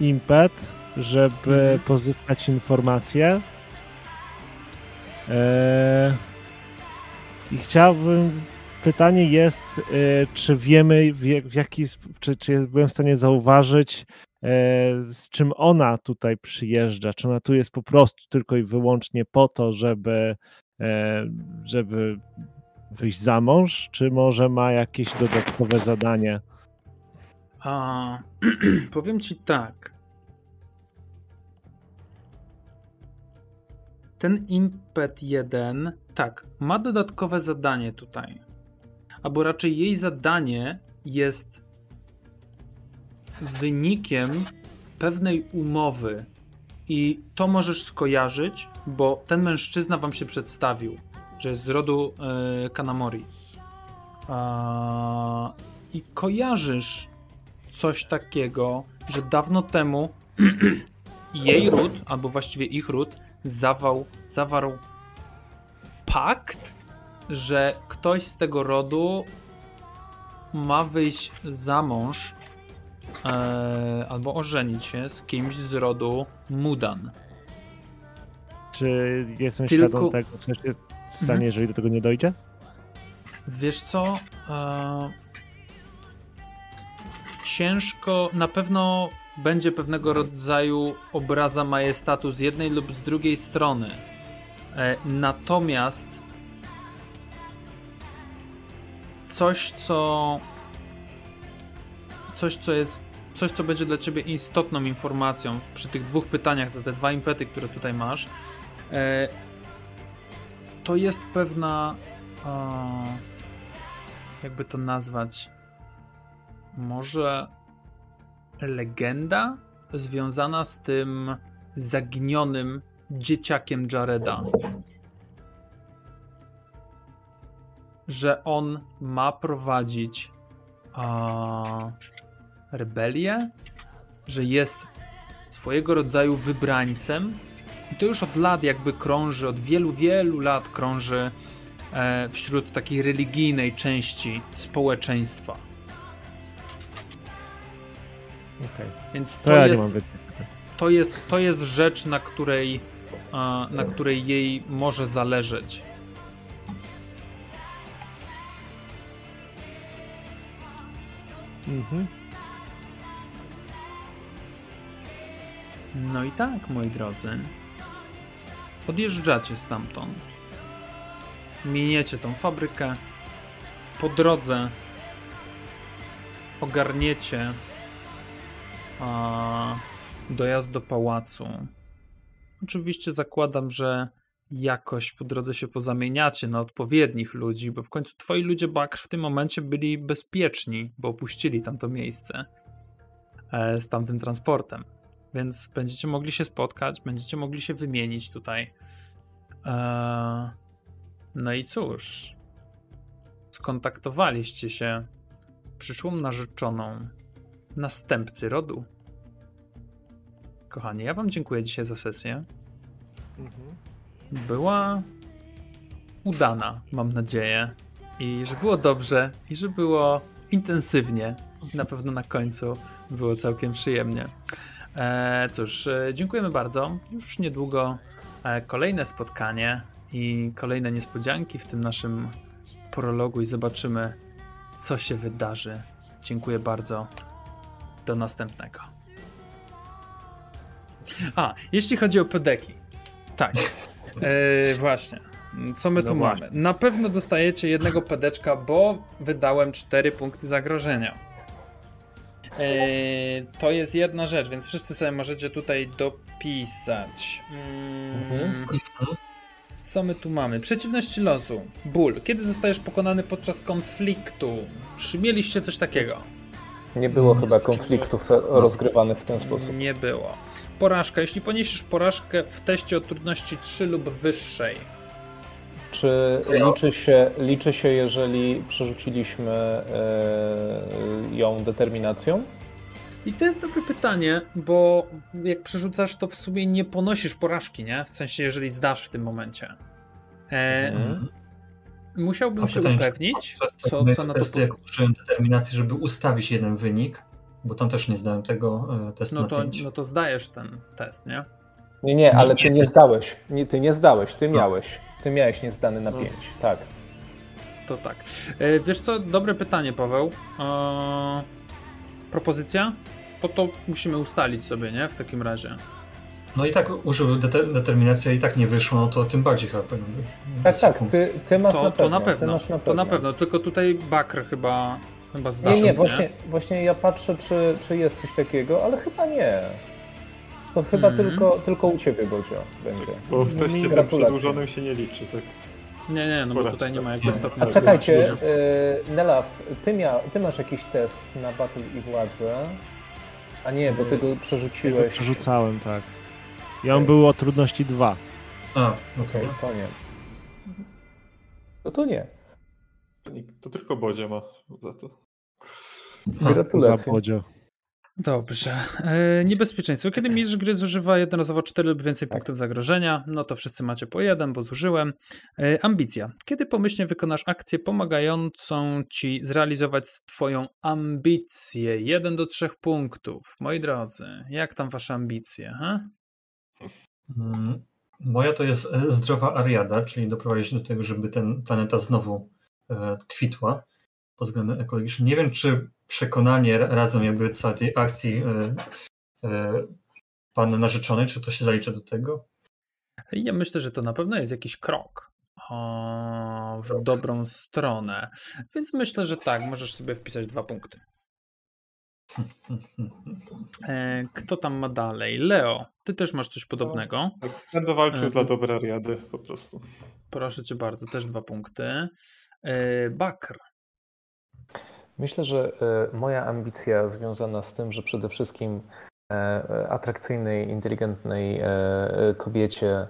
impet, żeby Mhm. pozyskać informacje. E, I chciałbym. Pytanie jest, e, czy wiemy, w, jak- w jaki, czy, czy byłem w stanie zauważyć, z czym ona tutaj przyjeżdża? Czy ona tu jest po prostu tylko i wyłącznie po to, żeby, żeby wyjść za mąż, czy może ma jakieś dodatkowe zadanie? A, [CLEARS THROAT] powiem ci tak. Ten impet 1, tak, ma dodatkowe zadanie tutaj. Albo raczej jej zadanie jest wynikiem pewnej umowy. I to możesz skojarzyć, bo ten mężczyzna wam się przedstawił, że jest z rodu e, Kanamori. A, I kojarzysz coś takiego, że dawno temu [CLEARS THROAT] jej ród, albo właściwie ich ród, zawał, zawarł pakt, że ktoś z tego rodu ma wyjść za mąż e, albo ożenić się z kimś z rodu Mudan. Czy jestem Tylko- świadom tego, co się stanie, Mhm. jeżeli do tego nie dojdzie? Wiesz co? E, ciężko, na pewno będzie pewnego rodzaju obraza majestatu z jednej lub z drugiej strony. E, natomiast coś, co coś, co jest coś, co będzie dla ciebie istotną informacją przy tych dwóch pytaniach za te dwa impety, które tutaj masz, e, to jest pewna a, jakby to nazwać, może legenda związana z tym zaginionym dzieciakiem Jareda. Że on ma prowadzić a, rebelię, że jest swojego rodzaju wybrańcem. I to już od lat jakby krąży, od wielu, wielu lat krąży e, wśród takiej religijnej części społeczeństwa. Okej. Więc to, To ja jest, to, jest, to jest rzecz, na której, na której jej może zależeć. Mhm. No i tak, moi drodzy. Odjeżdżacie stamtąd. Miniecie tą fabrykę. Po drodze ogarniecie a, dojazd do pałacu. Oczywiście zakładam, że jakoś po drodze się pozamieniacie na odpowiednich ludzi, bo w końcu twoi ludzie Bakr w tym momencie byli bezpieczni, bo opuścili tamto miejsce e, z tamtym transportem. Więc będziecie mogli się spotkać, będziecie mogli się wymienić tutaj. Eee, no i cóż, skontaktowaliście się z przyszłą narzeczoną następcy rodu. Kochani, ja Wam dziękuję dzisiaj za sesję. Mhm. Była udana, mam nadzieję. I że było dobrze, i że było intensywnie. Na pewno na końcu było całkiem przyjemnie. E, cóż, e, dziękujemy bardzo. Już niedługo e, kolejne spotkanie i kolejne niespodzianki w tym naszym prologu i zobaczymy, co się wydarzy. Dziękuję bardzo. Do następnego. A, jeśli chodzi o pedeki. Tak. [LAUGHS] Właśnie. Co my No tu właśnie. mamy? Na pewno dostajecie jednego pedeczka, bo wydałem 4 punkty zagrożenia. Eee, to jest jedna rzecz, więc wszyscy sobie możecie tutaj dopisać. Mm, Co my tu mamy? Przeciwności losu. Ból. Kiedy zostajesz pokonany podczas konfliktu? Czy mieliście coś takiego? Nie było chyba konfliktów e, rozgrywanych w ten sposób. Nie było. Porażka. Jeśli poniesiesz porażkę w teście o trudności 3 lub wyższej, Czy liczy się, liczy się jeżeli przerzuciliśmy e, ją determinacją? I to jest dobre pytanie, bo jak przerzucasz, to w sumie nie ponosisz porażki, nie? W sensie, jeżeli zdasz w tym momencie. E, Mhm. Musiałbym A się czy upewnić, co, co na to. testu, jak użyłem determinacji, żeby ustawić jeden wynik, bo tam też nie zdałem tego e, testu No na to, 5. no to zdajesz ten test, nie? Nie, nie, ale ty nie zdałeś. Nie, ty nie zdałeś, ty miałeś. Ty miałeś niezdany na 5. Tak. To tak. E, wiesz co, dobre pytanie, Paweł. E, propozycja? To to musimy ustalić sobie, nie? W takim razie. No i tak użył dete- determinacji, a i tak nie wyszło, no to tym bardziej chyba powinien być. Tak, tak, ty, ty masz To, na pewno. to na Ty pewno. masz na To na pewno. pewno. Tylko tutaj Bakr chyba, chyba zdarzył, Nie, nie, właśnie, właśnie ja patrzę, czy, czy jest coś takiego, ale chyba nie. To chyba Mhm. tylko, tylko u ciebie, Bodzio, będzie. Bo w teście tym Gratulacje. przedłużonym się nie liczy, tak? Nie, nie, no bo tutaj nie ma jakby stopnia. A czekajcie, yy, Nelaf, ty, mia, ty masz jakiś test na Battle i Władzę. A nie, bo ty go Ja go przerzuciłeś. przerzucałem, tak. I on był o trudności 2. A, no to Okej, to nie. No to nie. To tylko Bodzia ma za to. Za Gratulacje. Dobrze. E, niebezpieczeństwo. Kiedy mistrz gry zużywa jednorazowo 4 lub więcej Tak. punktów zagrożenia, no to wszyscy macie po jeden, bo zużyłem. E, ambicja. Kiedy pomyślnie wykonasz akcję pomagającą ci zrealizować twoją ambicję. 1 do 3 punktów. Moi drodzy, jak tam wasze ambicje? Ha? Mm, Moja to jest e, zdrowa Ariada, czyli doprowadzić do tego, żeby ten planeta znowu kwitła pod względem ekologicznym. Nie wiem, czy przekonanie ra- razem jakby całej tej akcji e, e, pan narzeczony, czy to się zalicza do tego? Ja myślę, że to na pewno jest jakiś krok o, w dobrą stronę. Więc myślę, że tak, możesz sobie wpisać dwa punkty. [LAUGHS] E, kto tam ma dalej? Leo, ty też masz coś podobnego. Tak, Będę walczył dla dobra Riady po prostu. Proszę cię bardzo, też dwa punkty. E, Bakr. Myślę, że e, moja ambicja związana z tym, że przede wszystkim e, atrakcyjnej, inteligentnej e, kobiecie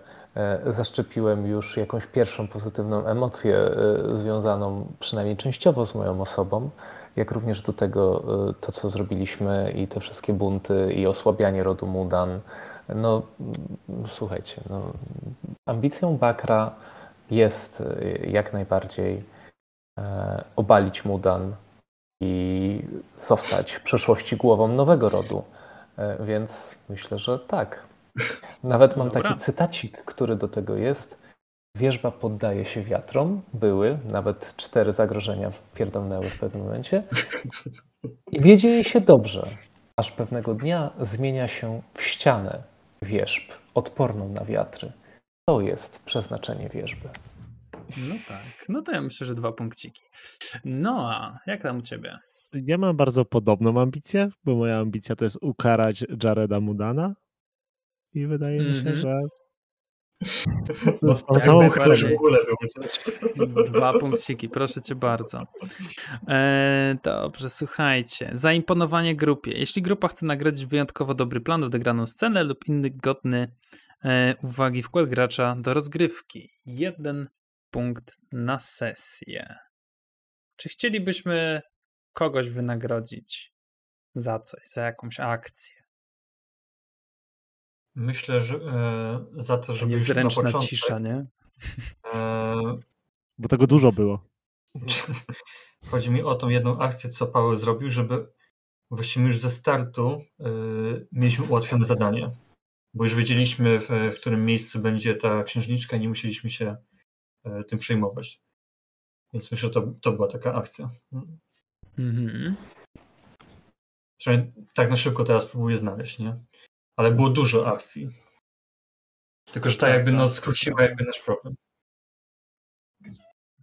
zaszczepiłem już jakąś pierwszą pozytywną emocję związaną przynajmniej częściowo z moją osobą, jak również do tego to, co zrobiliśmy i te wszystkie bunty i osłabianie rodu Mudan. No słuchajcie, no, ambicją Bakra jest jak najbardziej obalić Mudan, i zostać w przyszłości głową nowego rodu. E, więc myślę, że tak. Nawet mam Dobra. taki cytacik, który do tego jest. Wierzba poddaje się wiatrom. Były nawet cztery zagrożenia pierdolnęły w pewnym momencie. I wiedzie jej się dobrze, aż pewnego dnia zmienia się w ścianę wierzb, odporną na wiatry. To jest przeznaczenie wierzby. No tak. No to ja myślę, że dwa punkciki. No a jak tam u ciebie? Ja mam bardzo podobną ambicję, bo moja ambicja to jest ukarać Jareda Mudana. I wydaje mm -hmm. mi się, mhm. że. [LAUGHS] No, tak, w ogóle Dwa punkciki, proszę cię bardzo. E, dobrze, słuchajcie. Zaimponowanie grupie. Jeśli grupa chce nagrodzić wyjątkowo dobry plan, odegraną scenę lub inny godny e, uwagi wkład gracza do rozgrywki. Jeden punkt na sesję. Czy chcielibyśmy kogoś wynagrodzić za coś, za jakąś akcję? Myślę, że e, za to, żeby Niezręczna na początek, cisza, nie? E, [LAUGHS] Bo tego dużo było. [LAUGHS] Chodzi mi o tą jedną akcję, co Paweł zrobił, żeby właściwie już ze startu e, mieliśmy ułatwione zadanie. Bo już wiedzieliśmy, w, w którym miejscu będzie ta księżniczka, nie musieliśmy się tym przejmować. Więc myślę, że to, to była taka akcja. Mhm. Przynajmniej tak na szybko teraz próbuję znaleźć, nie? Ale było dużo akcji. Tylko, że tak jakby no, skróciła jakby nasz problem.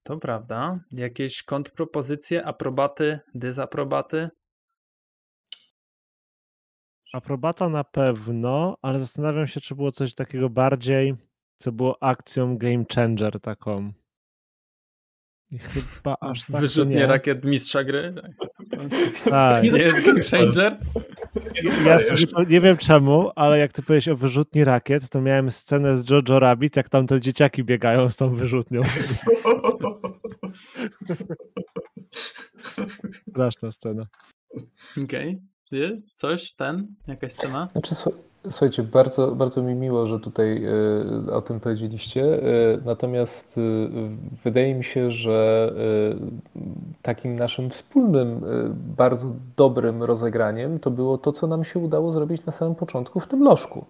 To prawda. Jakieś kontrpropozycje, aprobaty, dezaprobaty? Aprobata na pewno, ale zastanawiam się, czy było coś takiego bardziej co było akcją game changer taką. I chyba [LAUGHS] aż tak Wyrzutnie nie. rakiet mistrza gry? Tak. [LAUGHS] tak. Nie jest game changer? Ja sobie, nie wiem czemu, ale jak ty powiedziałeś o wyrzutni rakiet, to miałem scenę z Jojo Rabbit, jak tam te dzieciaki biegają z tą wyrzutnią. [LAUGHS] Straszna scena. Okej. Okay. Coś, ten, jakaś scena? Znaczy, Słuchajcie, bardzo, bardzo mi miło, że tutaj e, o tym powiedzieliście. E, natomiast e, wydaje mi się, że takim naszym wspólnym, bardzo dobrym rozegraniem to było to, co nam się udało zrobić na samym początku w tym lożku.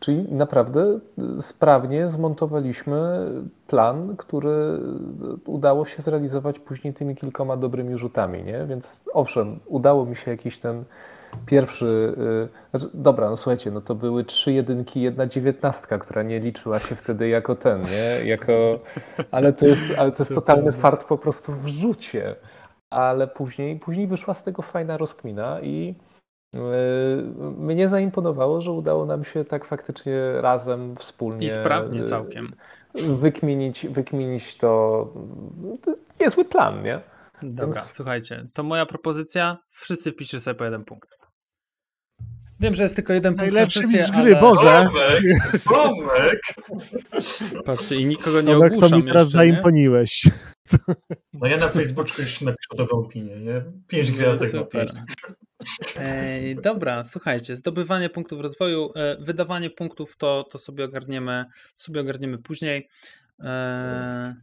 Czyli naprawdę sprawnie zmontowaliśmy plan, który udało się zrealizować później tymi kilkoma dobrymi rzutami. Nie? Więc owszem, udało mi się jakiś ten pierwszy. Y, znaczy, dobra, no słuchajcie, no to były trzy jedynki, jedna dziewiętnastka, która nie liczyła się wtedy jako ten, nie? Jako, ale to jest, ale to jest totalny fart po prostu w rzucie. Ale później, później wyszła z tego fajna rozkmina i yy, mnie zaimponowało, że udało nam się tak faktycznie razem, wspólnie. I sprawnie y, całkiem. Wykminić, wykminić to. to niezły plan, nie? Dobra, Więc... słuchajcie, to moja propozycja. Wszyscy wpiszcie sobie po jeden punkt. Wiem, że jest tylko jeden punkt Najlepszy na sesję, gry, ale... Boże! Tomek! [LAUGHS] Patrzcie, i nikogo nie Tomek, ogłuszam to mi teraz zaimponiłeś. [LAUGHS] No ja na Facebooku już napiszę dobrą opinię, nie? Pięć gwiazdek na pięć. Ej, dobra, słuchajcie, zdobywanie punktów rozwoju, e, wydawanie punktów to, to sobie ogarniemy sobie ogarniemy później. E,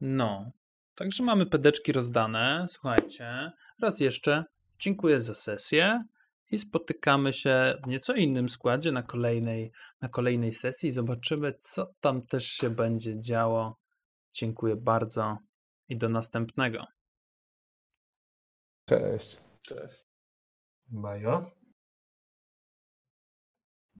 no, także mamy pedeczki rozdane. Słuchajcie, raz jeszcze dziękuję za sesję i spotykamy się w nieco innym składzie na kolejnej, na kolejnej sesji. Zobaczymy, co tam też się będzie działo. Dziękuję bardzo i do następnego. Cześć. Cześć. Bajo.